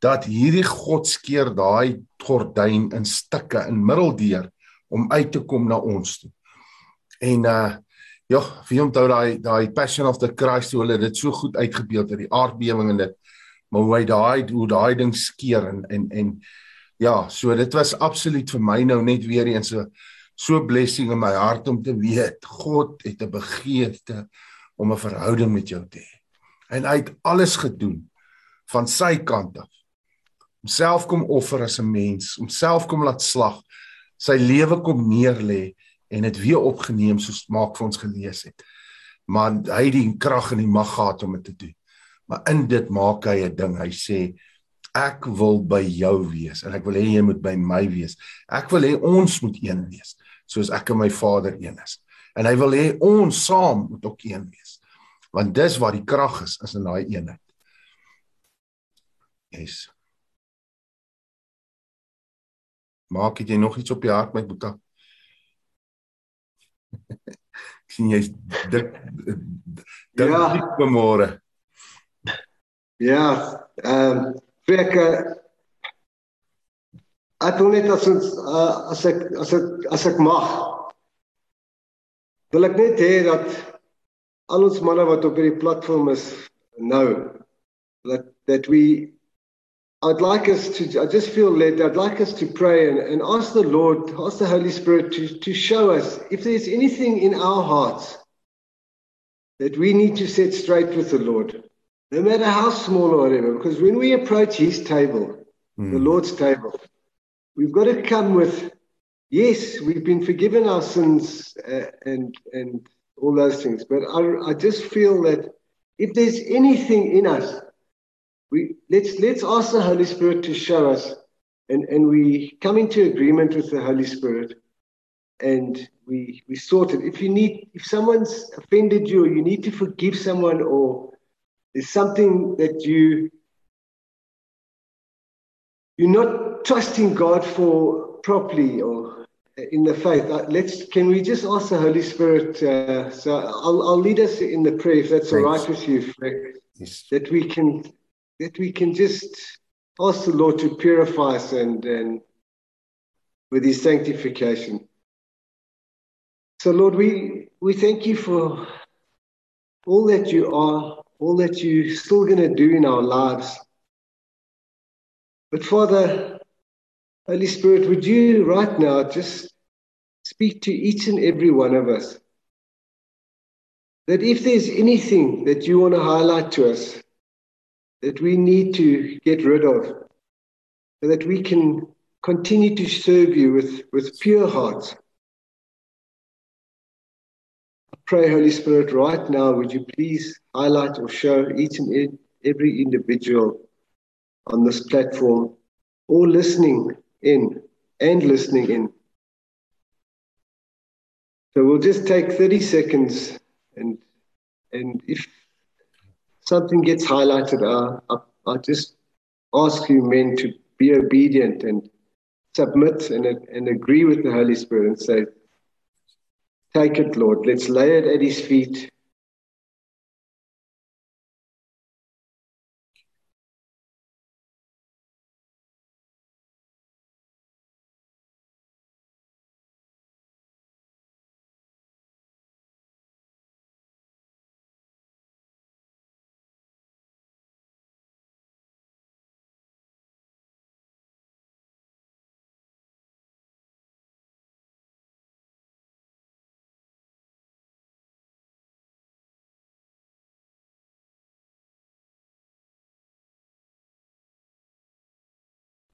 dat hierdie God skeer daai gordyn in stukke in middeldeur om uit te kom na ons toe. En uh ja, wie onthou daai daai Passion of the Christ hoe hulle dit so goed uitgebeeld het, die aardbewing en dit maar hoe hy daai hoe daai ding skeer en en en ja, so dit was absoluut vir my nou net weer eens so so blessing in my hart om te weet God het 'n begeerte om 'n verhouding met jou te hê. En hy het alles gedoen van sy kant af. Homself kom offer as 'n mens, homself kom laat slag, sy lewe kom neerlê en dit weer opgeneem soos maak vir ons gelees het. Maar hy het die krag en die mag gehad om dit te doen. Maar in dit maak hy 'n ding. Hy sê ek wil by jou wees en ek wil hê jy moet by my wees. Ek wil hê ons moet een wees soos ek en my Vader een is. En hy wil hê ons saam moet ook een wees. Want dis waar die krag is, is in daai eenheid. Yes. Maak jy nog iets op jou hart my boetie? Ek sien jy's dik dik ja. môre. Ehm um, Ek ek wil net as ons uh, as ek as ek as ek mag wil ek net hê dat al ons manne wat op hierdie platform is nou that that we I'd like us to I just feel led I'd like us to pray and, and ask the Lord ask the Holy Spirit to to show us if there's anything in our hearts that we need to set straight with the Lord no matter how small or whatever, because when we approach his table, mm. the Lord's table, we've got to come with, yes, we've been forgiven our sins uh, and, and all those things. But I, I just feel that if there's anything in us, we let's let's ask the Holy Spirit to show us, and and we come into agreement with the Holy Spirit, and we we sort it. If you need, if someone's offended you, or you need to forgive someone, or there's something that you you're not trusting God for properly, or in the faith. Uh, let's can we just ask the Holy Spirit? Uh, so I'll I'll lead us in the prayer if that's Thanks. all right with you, Frank. Yes. That we can that we can just ask the Lord to purify us and and with His sanctification. So Lord, we we thank you for all that you are, all that you're still going to do in our lives. But Father, Holy Spirit, would you right now just speak to each and every one of us? That if there's anything that you want to highlight to us that we need to get rid of, so that we can continue to serve you with, with pure hearts. Pray, Holy Spirit, right now, would you please highlight or show each and every individual on this platform or listening in and listening in. So we'll just take 30 seconds and and if something gets highlighted, uh, I, I just ask you men to be obedient and submit and, and agree with the Holy Spirit and say, Take it, Lord. Let's lay it at his feet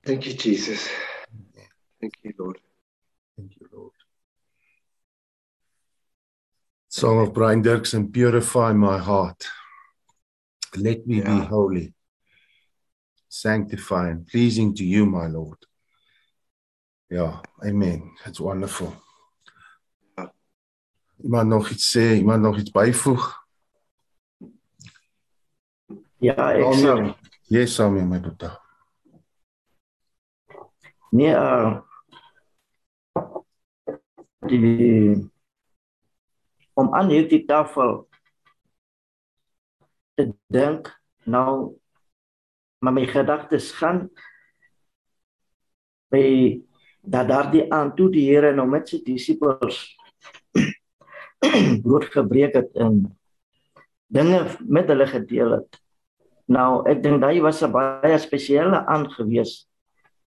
Thank you, Jesus. Thank you, Lord. Thank you, Lord. Song of Brian Dirksen, purify my heart. Let me yeah. be holy, sanctify and pleasing to you, my Lord. Ja, amen. It's wonderful. Iemand nog iets sê, iemand nog iets byvoeg? Ja, ek sal. Yes, Samuel, my broer. Nee, uh, die om aan hierdie tafel te dink nou maar my gedagtes gaan by dat daardie aan toe die Here nou met sy disippels brood gebreek het en dinge met hulle gedeel het. Nou ek dink daai was 'n baie spesiale aangewees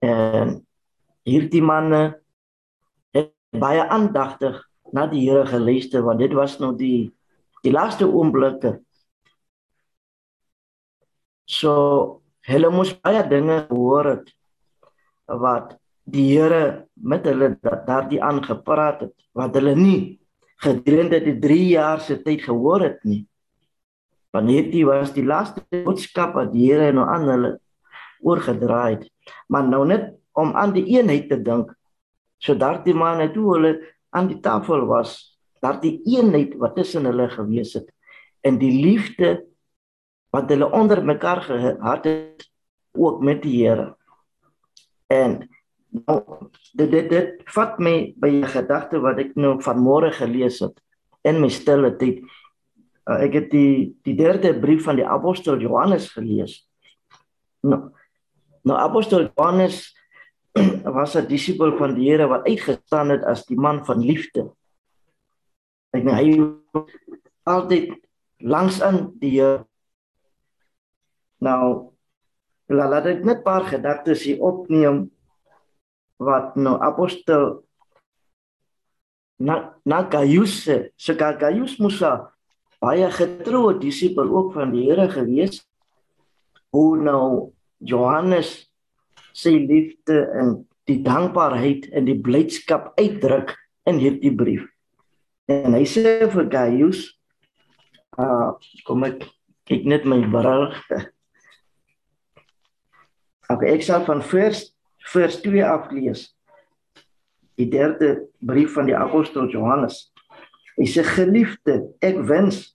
en hierdie manne het baie aandagtig na die Here geluister want dit was nou die die laaste oomblikke. So hulle moes baie dinge hoor het wat die Here met hulle daardie aangepraat het wat hulle nie gedurende die 3 jaar se tyd gehoor het nie. Want hierdie was die laaste boodskap wat die Here nou aan hulle oorgedra het. Maar nou net om aan die eenheid te dink. So daardie manne toe hulle aan die tafel was, daardie eenheid wat tussen hulle gewees het en die liefde wat hulle onder mekaar gehad het ook met die Here. En nou dit dit, dit vat my by 'n gedagte wat ek nou vanmôre gelees het in my stille tyd. Uh, ek het die die derde brief van die apostel Johannes gelees. Nou, nou apostel Johannes was 'n disipel van die Here wat uitgestaan het as die man van liefde. Ek nou hy altyd langs aan die Here. Nou laat ek net paar gedagtes hier opneem wat nou apostel na na Gaius se Gaius moes baie getroue disipel ook van die Here gewees hoe nou Johannes sy liefde en die dankbaarheid en die blydskap uitdruk in hierdie brief. En hy sê vir Gaius, uh kom ek kyk net my bril. Okay, ek sal van vers vers 2 af lees. Die derde brief van die apostel Johannes. Hy sê geliefde, ek wens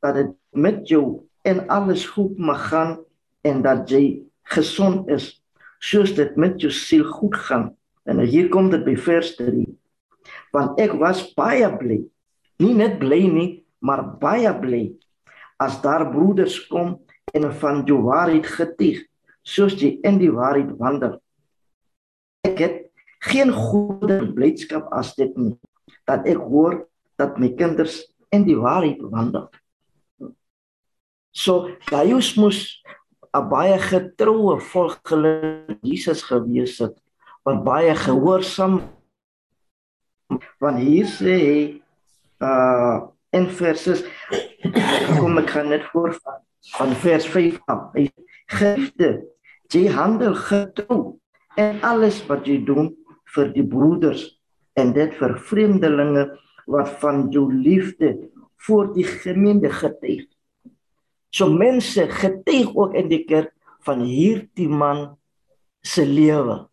dat dit met jou en alles goed mag gaan en dat jy gesond is soos dit met jou siel goed gaan. En hier kom dit by vers 3. Want ek was baie bly. Nie net bly nie, maar baie bly as daar broeders kom en van jou waarheid getuig, soos jy in die waarheid wandel. Ek het geen goeie blydskap as dit nie dat ek hoor dat my kinders in die waarheid wandel. So Gaius moes 'n baie getroue volgeling Jesus gewees het wat baie gehoorsaam want hier sê hy uh in verses kom ek kan net voor van vers 5 af. Hy geliefde jy handel getrou en alles wat jy doen vir die broeders en dit vir vreemdelinge wat van jou liefde voor die gemeente getuig So mense getuig ook in die kerk van hierdie man se lewe.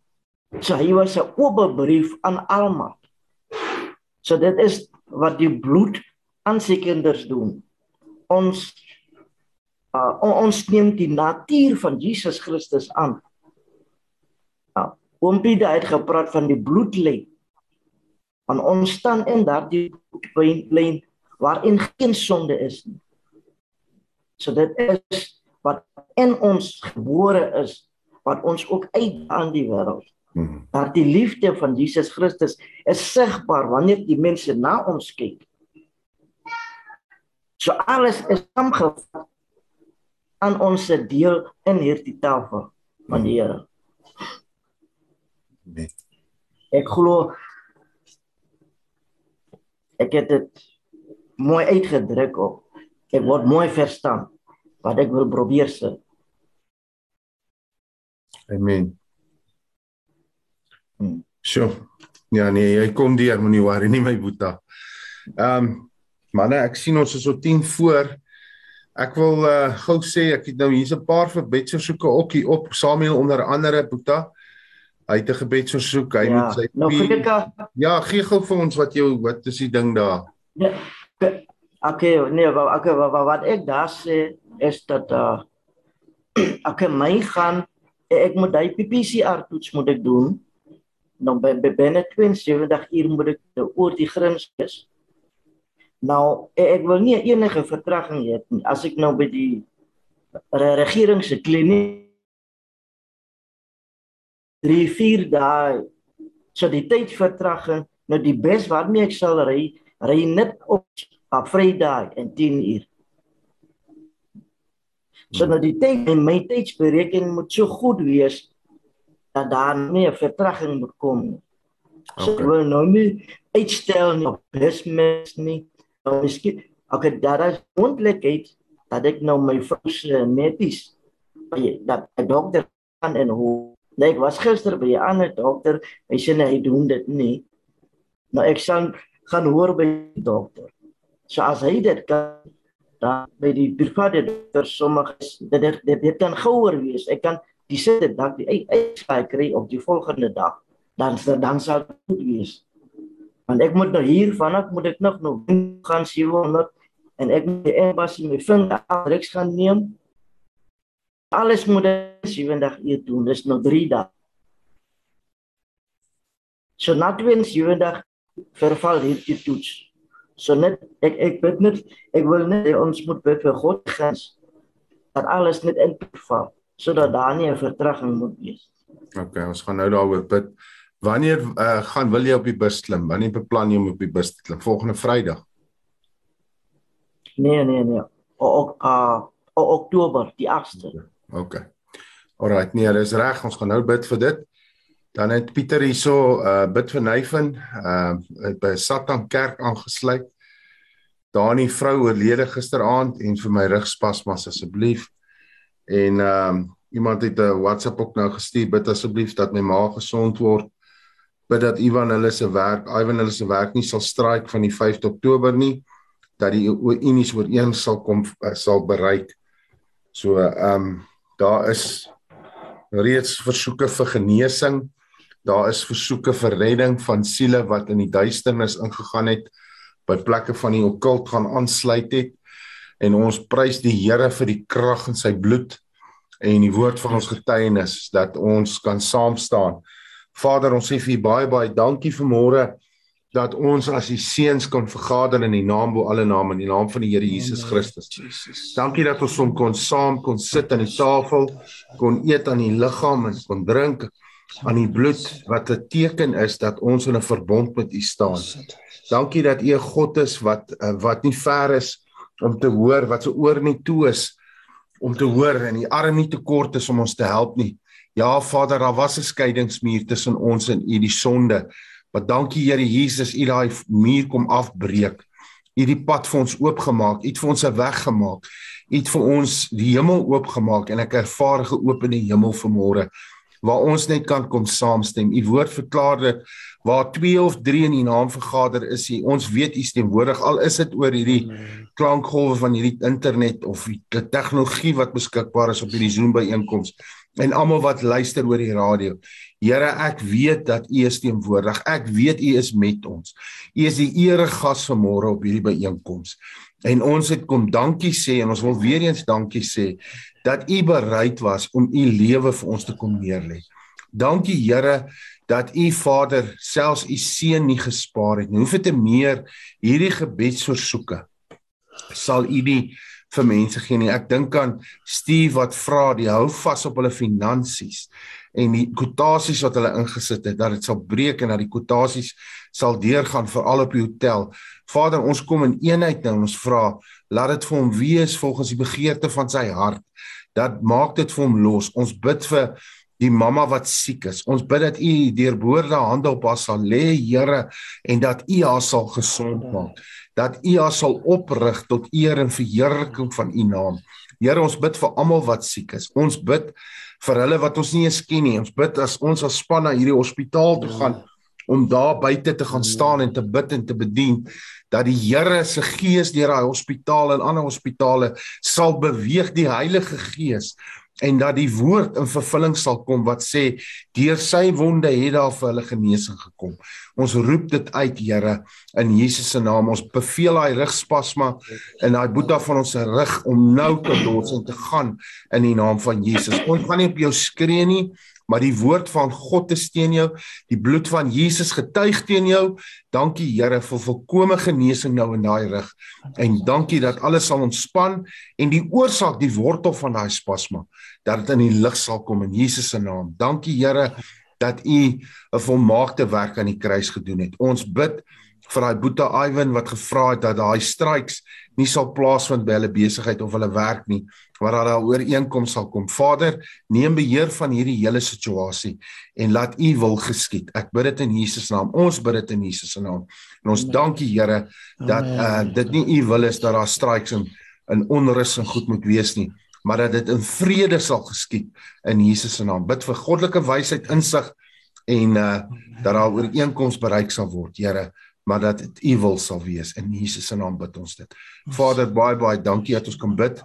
So hy was 'n oop brief aan almal. So dit is wat die bloed aan sy kinders doen. Ons uh, ons neem die natuur van Jesus Christus aan. Ja, oom Pieter het gepraat van die bloedlyn. Want ons staan in daardie bloedlyn waarin geen sonde is nie. So dit is wat in ons gebore is wat ons ook uit aan die wêreld. Hmm. Dat die liefde van Jesus Christus is sigbaar wanneer die mense na ons kyk. So alles is saamgevat aan ons deel in hierdie tafel van die Here. Nee. Ek glo ek het dit mooi uitgedruk op ek word mooi verstaan wat ek wil probeer sê. Amen. Hmm. Sjoe. Ja nee, jy kom deur, moenie worry nie my boeta. Ehm um, manne, ek sien ons is op 10 voor. Ek wil uh gou sê ek het nou hier's 'n paar gebedsversoeke ook hier op Samuel onder andere boeta. Hy het 'n gebedsversoek, hy ja, moet sy Nou Frika. Ja, gee gou vir ons wat jou wat is die ding daar? Ja. Okay, nee, wat okay, wat, wat ek daar sê is dat uh okay, my gaan ek moet daai PCR toets moet ek doen. Nou by binne 72 uur moet ek oor die grens is. Nou ek wil nie enige vertraging hê. As ek nou by die regering se kliniek 3 4 dae so die tyd vertraging nou die bes waarmee ek sal ry ry net op op Vrydag en 10 uur. So nou die tyd en my tydsberekening moet so goed wees dat daar nie 'n vertraging moet kom nie. So okay. wil nou nie uitstel nie op besmes nie. Nou miskien ek het daar is moontlikheid dat ek nou my vrou se medies by dat 'n dokter kan en hoe nee, ek was gister by 'n ander dokter, hy sê nee, hy doen dit nie. Nou ek sal gaan hoor by die dokter. So as hy dit kan dan by die private dokter sommige dit dit, dit, dit kan gouer wees. Ek kan die sê dit dat die uitslaai kry op die volgende dag. Dan dan sal dit goed wees. Want ek moet nou hier vanaf moet ek nog nog gaan 700 en ek moet die embassy my vinger afdruks gaan neem. Alles moet 70 uur doen. Dis nog 3 dae. So na 72 verval hierdie toets. So net ek ek bid net ek wil net ons moet bid vir God grens dat alles net in val sodat daar nie 'n vertraging moet wees. OK, ons gaan nou daaroor bid. Wanneer uh, gaan wil jy op die bus klim? Wanneer beplan jy om op die bus te klim? Volgende Vrydag. Nee, nee, nee. O, uh, o Oktober die 8ste. OK. Alrite, nee, dis reg. Ons gaan nou bid vir dit. Dan het Pieter hierso uh bid vir Nyven, uh by Satan Kerk aangesluit. Daar 'n vrou oorlede gisteraand en vir my rugspasmas asseblief. En um iemand het 'n WhatsApp ook nou gestuur bid asseblief dat my ma gesond word. bid dat Ivan hulle se werk, Ivan hulle se werk nie sal straik van die 5de Oktober nie dat die unies ooreen sal kom eh, sal bereik. So ehm um, daar is reeds versoeke vir genesing. Daar is versoeke vir redding van siele wat in die duisternis ingegaan het by plekke van die okkult gaan aansluit het. En ons prys die Here vir die krag in sy bloed en die woord van ons getuienis dat ons kan saam staan. Vader, ons sê vir U baie baie dankie vir môre dat ons as die seuns kan vergader in die naam bo alle name in die naam van die Here Jesus Christus. Dankie dat ons som kon saam kon sit aan die tafel, kon eet aan die liggaam en kon drink aan die bloed wat 'n teken is dat ons in 'n verbond met U staan. Dankie dat U 'n God is wat wat nie ver is om te hoor wat se oor nie toe is om te hoor en die arm nie te kort is om ons te help nie. Ja Vader, daar was 'n skeidingsmuur tussen ons en U die sonde. Maar dankie Here Jesus, U daai muur kom afbreek. U het die pad vir ons oopgemaak. U het vir ons 'n weg gemaak. U het vir ons die hemel oopgemaak en ek ervaar geopende hemel vanmôre waar ons net kan kom saamstem. U woord verklaar dit waar 2 of 3 in u naam vergader is, u ons weet u teenwoordig al is dit oor hierdie klankgolwe van hierdie internet of die tegnologie wat beskikbaar is op hierdie Zoom byeenkoms en almal wat luister oor die radio. Here, ek weet dat u is teenwoordig. Ek weet u is met ons. U is die eregas vanmôre op hierdie byeenkoms. En ons het kom dankie sê en ons wil weer eens dankie sê dat u bereid was om u lewe vir ons te kom neerlê. Dankie Here dat u Vader selfs u seun nie gespaar het nie. Hoeveel te meer hierdie gebedsversoeke sal u nie vir mense gee nie. Ek dink aan Steve wat vra, die hou vas op hulle finansies en die kwotasies wat hulle ingesit het dat dit sal breek en dat die kwotasies sal deurgaan vir al op die hotel. Vader, ons kom in eenheid nou. Ons vra, laat dit vir hom wees volgens die begeerte van sy hart. Dat maak dit vir hom los. Ons bid vir die mamma wat siek is. Ons bid dat U deurboorde hande op haar sal lê, Here, en dat U haar sal gesond maak. Dat U haar sal oprig tot eer en verheerliking van U naam. Here, ons bid vir almal wat siek is. Ons bid vir hulle wat ons nie eens ken nie. Ons bid as ons as span na hierdie hospitaal toe gaan om daar buite te gaan staan en te bid en te bedien dat die Here se gees deur daai hospitaal en ander hospitale sal beweeg die Heilige Gees en dat die woord in vervulling sal kom wat sê deur sy wonde het daar vir hulle genesing gekom. Ons roep dit uit Here in Jesus se naam. Ons beveel daai rugspasma in daai boeta van ons rug om nou tot ons in te gaan in die naam van Jesus. Ons gaan nie op jou skree nie, maar die woord van God is teen jou, die bloed van Jesus getuig teen jou. Dankie Here vir volkomme genesing nou in daai rug. En dankie dat alles sal ontspan en die oorsaak, die wortel van daai spasma, dat dit in die lig sal kom in Jesus se naam. Dankie Here dat U 'n volmaakte werk aan die kruis gedoen het. Ons bid vir daai Boeta Iwan wat gevra het dat daai strikes nie sal plaasvind by hulle besigheid of hulle werk nie, waar daar 'n ooreenkoms sal kom. Vader, neem beheer van hierdie hele situasie en laat U wil geskied. Ek bid dit in Jesus naam. Ons bid dit in Jesus se naam. En ons dankie Here dat uh, dit nie U wil is dat daar strikes en in onrus en goed moet wees nie, maar dat dit in vrede sal geskied in Jesus se naam. Bid vir goddelike wysheid, insig en uh, dat daar ooreenkoms bereik sal word, Here maar dat dit u wil sal wees in Jesus se naam bid ons dit. Vader baie baie dankie dat ons kan bid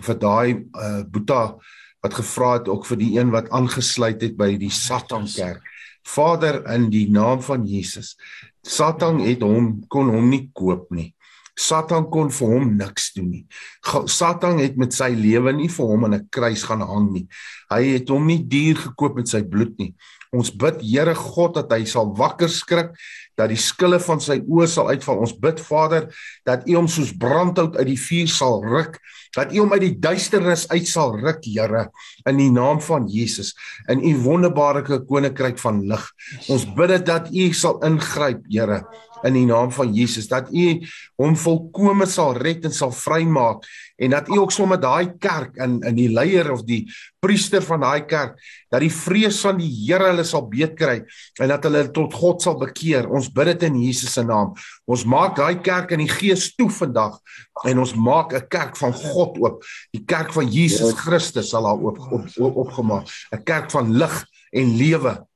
vir daai uh, Boeta wat gevra het ook vir die een wat aangesluit het by die Satan kerk. Vader in die naam van Jesus. Satan het hom kon hom nie koop nie. Satan kon vir hom niks doen nie. Satan het met sy lewe nie vir hom aan 'n kruis gaan hang nie. Hy het hom nie duur gekoop met sy bloed nie. Ons bid Here God dat hy sal wakker skrik, dat die skille van sy oë sal uitval. Ons bid Vader dat U hom soos brandhout uit die vuur sal ruk, dat U hom uit die duisternis uit sal ruk, Here, in die naam van Jesus, in U wonderbaarlike koninkryk van lig. Ons bid dit dat U sal ingryp, Here, in die naam van Jesus dat u hom volkome sal red en sal vrymaak en dat u ook sommer daai kerk in in die leier of die priester van daai kerk dat die vrees van die Here hulle sal beet kry en dat hulle tot God sal bekeer. Ons bid dit in Jesus se naam. Ons maak daai kerk in die gees toe vandag en ons maak 'n kerk van God oop. Die kerk van Jesus Christus sal daar oop op, op, opgemaak. 'n Kerk van lig en lewe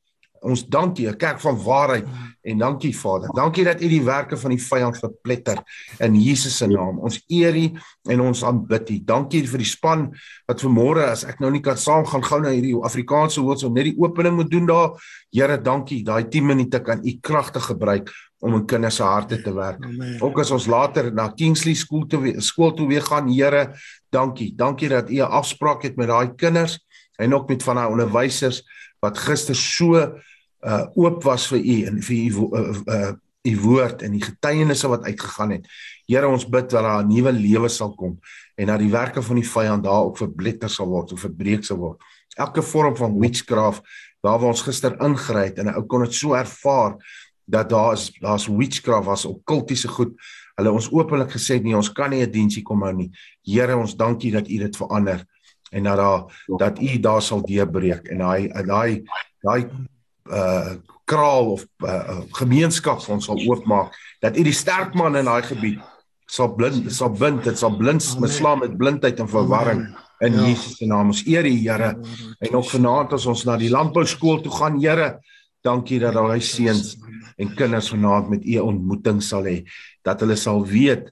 Ons dankie, 'n kerk van waarheid en dankie Vader. Dankie dat U die werke van die vyand verpletter in Jesus se naam. Ons eer U en ons aanbid U. Dankie vir die span wat vanmôre as ek nou nie kan saam gaan gou na hierdie Afrikaanse hoofstel net die opening moet doen daar. Here, dankie. Daai 10 minute kan U kragtig gebruik om in kinders se harte te werk. Amen. Ook as ons later na Kingsley skool toe skool toe weer gaan, Here, dankie. Dankie dat U 'n afspraak het met daai kinders en ook met van daai onderwysers wat gister so uh oop was vir u en vir u uh, uh u woord en die getuienisse wat uitgegaan het. Here ons bid dat daar 'n nuwe lewe sal kom en dat die werke van die vyand daar ook verbletter sal word of verbreek sal word. Elke vorm van witchcraft waar ons gister ingry het en ou kon dit so ervaar dat daar is daar's witchcraft was okkultiese goed. Hulle ons openlik gesê nee, ons kan nie 'n diensie kom hou nie. Here, ons dankie dat U dit verander en dat daar dat U daar sal deurbreek en daai daai daai uh kraal of uh, gemeenskap vir ons sal oopmaak dat u die sterk man in daai gebied sal blind sal bind dit sal blind mislaan met blindheid en verwarring in ja. Jesus se naam. Ons eer u Here. En ook vanaand as ons na die landbou skool toe gaan Here dankie dat daai seuns en kinders vanaand met u ontmoeting sal hê dat hulle sal weet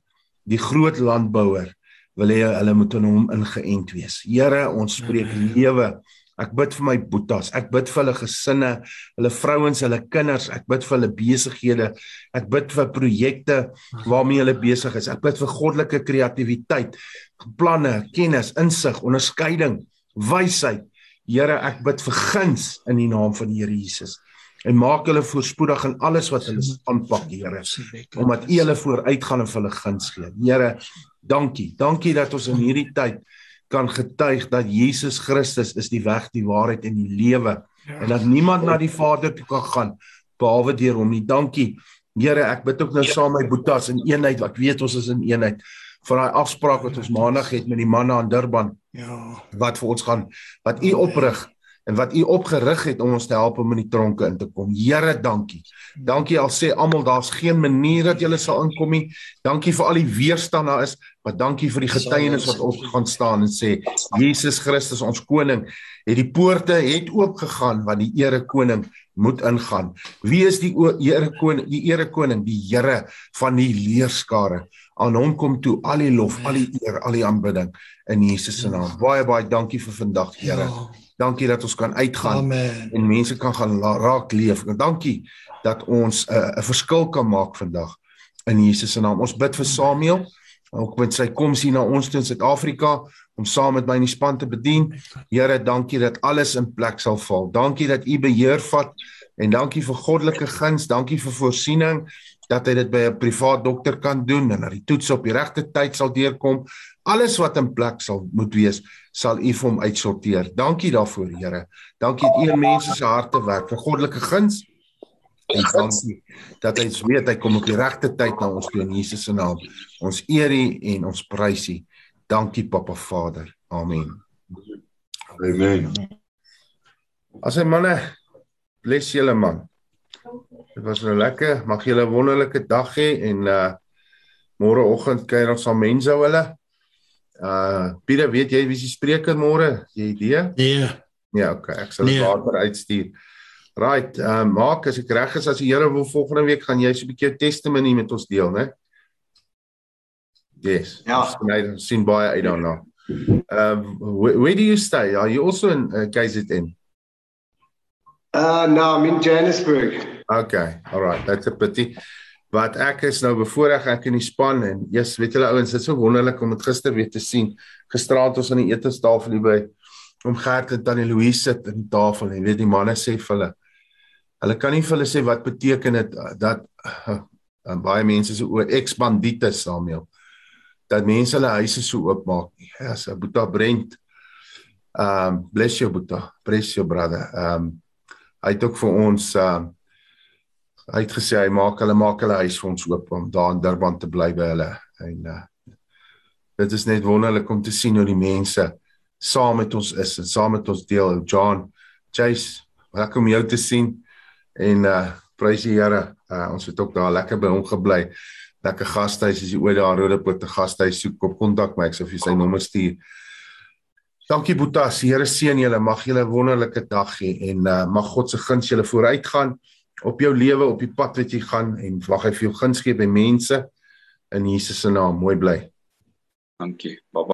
die groot landbouer wil hê hulle moet in hom ingeënt wees Here ons spreek lewe Ek bid vir my boetas. Ek bid vir hulle gesinne, hulle vrouens, hulle kinders. Ek bid vir hulle besighede. Ek bid vir projekte waarmee hulle besig is. Ek bid vir goddelike kreatiwiteit, planne, kennis, insig, onderskeiding, wysheid. Here, ek bid vir guns in die naam van die Here Jesus. En maak hulle voorspoedig in alles wat hulle aanpak, Here, omdat U hulle vooruitgaan en vir hulle guns gee. Here, dankie. Dankie dat ons in hierdie tyd kan getuig dat Jesus Christus is die weg, die waarheid en die lewe ja. en dat niemand na die Vader toe kan gaan behalwe deur hom nie. Dankie. Here, ek bid ook nou ja. saam met my boetas in eenheid wat weet ons is in eenheid vir daai afspraak wat ons maandag het met die manne aan Durban. Ja. Wat vir ons gaan wat u oprig en wat u opgerig het om ons te help om in die tronke in te kom. Here, dankie. Dankie al sê almal daar's geen manier dat jy sal inkom nie. Dankie vir al die weerstand daar is, maar dankie vir die getuienis wat op gaan staan en sê Jesus Christus ons koning het die poorte het oop gegaan want die ere koning moet ingaan. Wie is die ere koning? Die ere koning, die Here van die leerskare. Aan hom kom toe al die lof, al die eer, al die aanbidding in Jesus se naam. Baie baie dankie vir vandag, Here. Ja. Dankie dat ons kan uitgaan Amen. en mense kan gaan raak leef. Dankie dat ons eh, 'n uh, verskil kan maak vandag in Jesus se naam. Ons bid vir Samuel ook met sy koms hier na ons toe in Suid-Afrika om saam met my in die span te bedien. Here, dankie dat alles in plek sal val. Dankie dat U beheer vat en dankie vir goddelike guns, dankie vir voorsiening dat hy dit by 'n privaat dokter kan doen en dat die toets op die regte tyd sal deurkom. Alles wat in plek sal moet wees sal U vir hom uitsorteer. Dankie daarvoor, Here. Dankie dat U in mense se harte werk vir goddelike guns. En dankie dat hy weet hy kom op die regte tyd na ons toe in Jesus se naam. Ons eer U en ons prys U. Dankie Papa Vader. Amen. Amen. As 'n manne bless julle man. Dit was nou lekker. Mag julle 'n wonderlike dag hê en uh môreoggend kuier ons saam mense hulle. Uh Pieter, weet jy wie se spreker môre? Jy idee? Nee. Ja, okay, ek sal dit nee. later uitstuur. Right, uh maak as ek reg is as die Here wil volgende week gaan jy so 'n bietjie testimony met ons deel, né? Yes. Ja. Ons sien baie uit daarna. Um where, where do you stay? Are you also in uh, KZN? Uh no, I'm in Johannesburg. Okay. All right. That's a pity wat ek is nou bevoorreg ek in die span en yes, weet julle ouens, dit is so wonderlik om dit gister weer te sien. Gisteraand ons aan die eetestafel hier by om Gert en Tannie Louise sit aan die tafel en weet die manne sê vir hulle hulle kan nie vir hulle sê wat beteken dit dat uh, uh, baie mense so oor ex-bandiete Samuel dat mense hulle huise so oopmaak. Ja, yes, Boeta Brent. Um bless you Boeta. Bless you brother. Um hy het ook vir ons um hy het gesê hy maak hulle maak hulle huis vir ons oop om daar in Durban te bly by hulle en uh, dit is net wonderlik om te sien hoe die mense saam met ons is en saam met ons deel John Chase lekker om jou te sien en uh prys die Here uh, ons het ook daar lekker by hom gebly lekker gastehuis as jy ooit daar Rodepoort te gastehuis soek op kontak my ek sou vir sy nommer stuur Dankie Boetas, die Here seën julle. Mag julle 'n wonderlike dag hê en uh, mag God se guns julle vooruitgaan op jou lewe, op die pad wat jy gaan en mag hy vir jou guns gee by mense in Jesus se naam. Mooi bly. Dankie. Baba.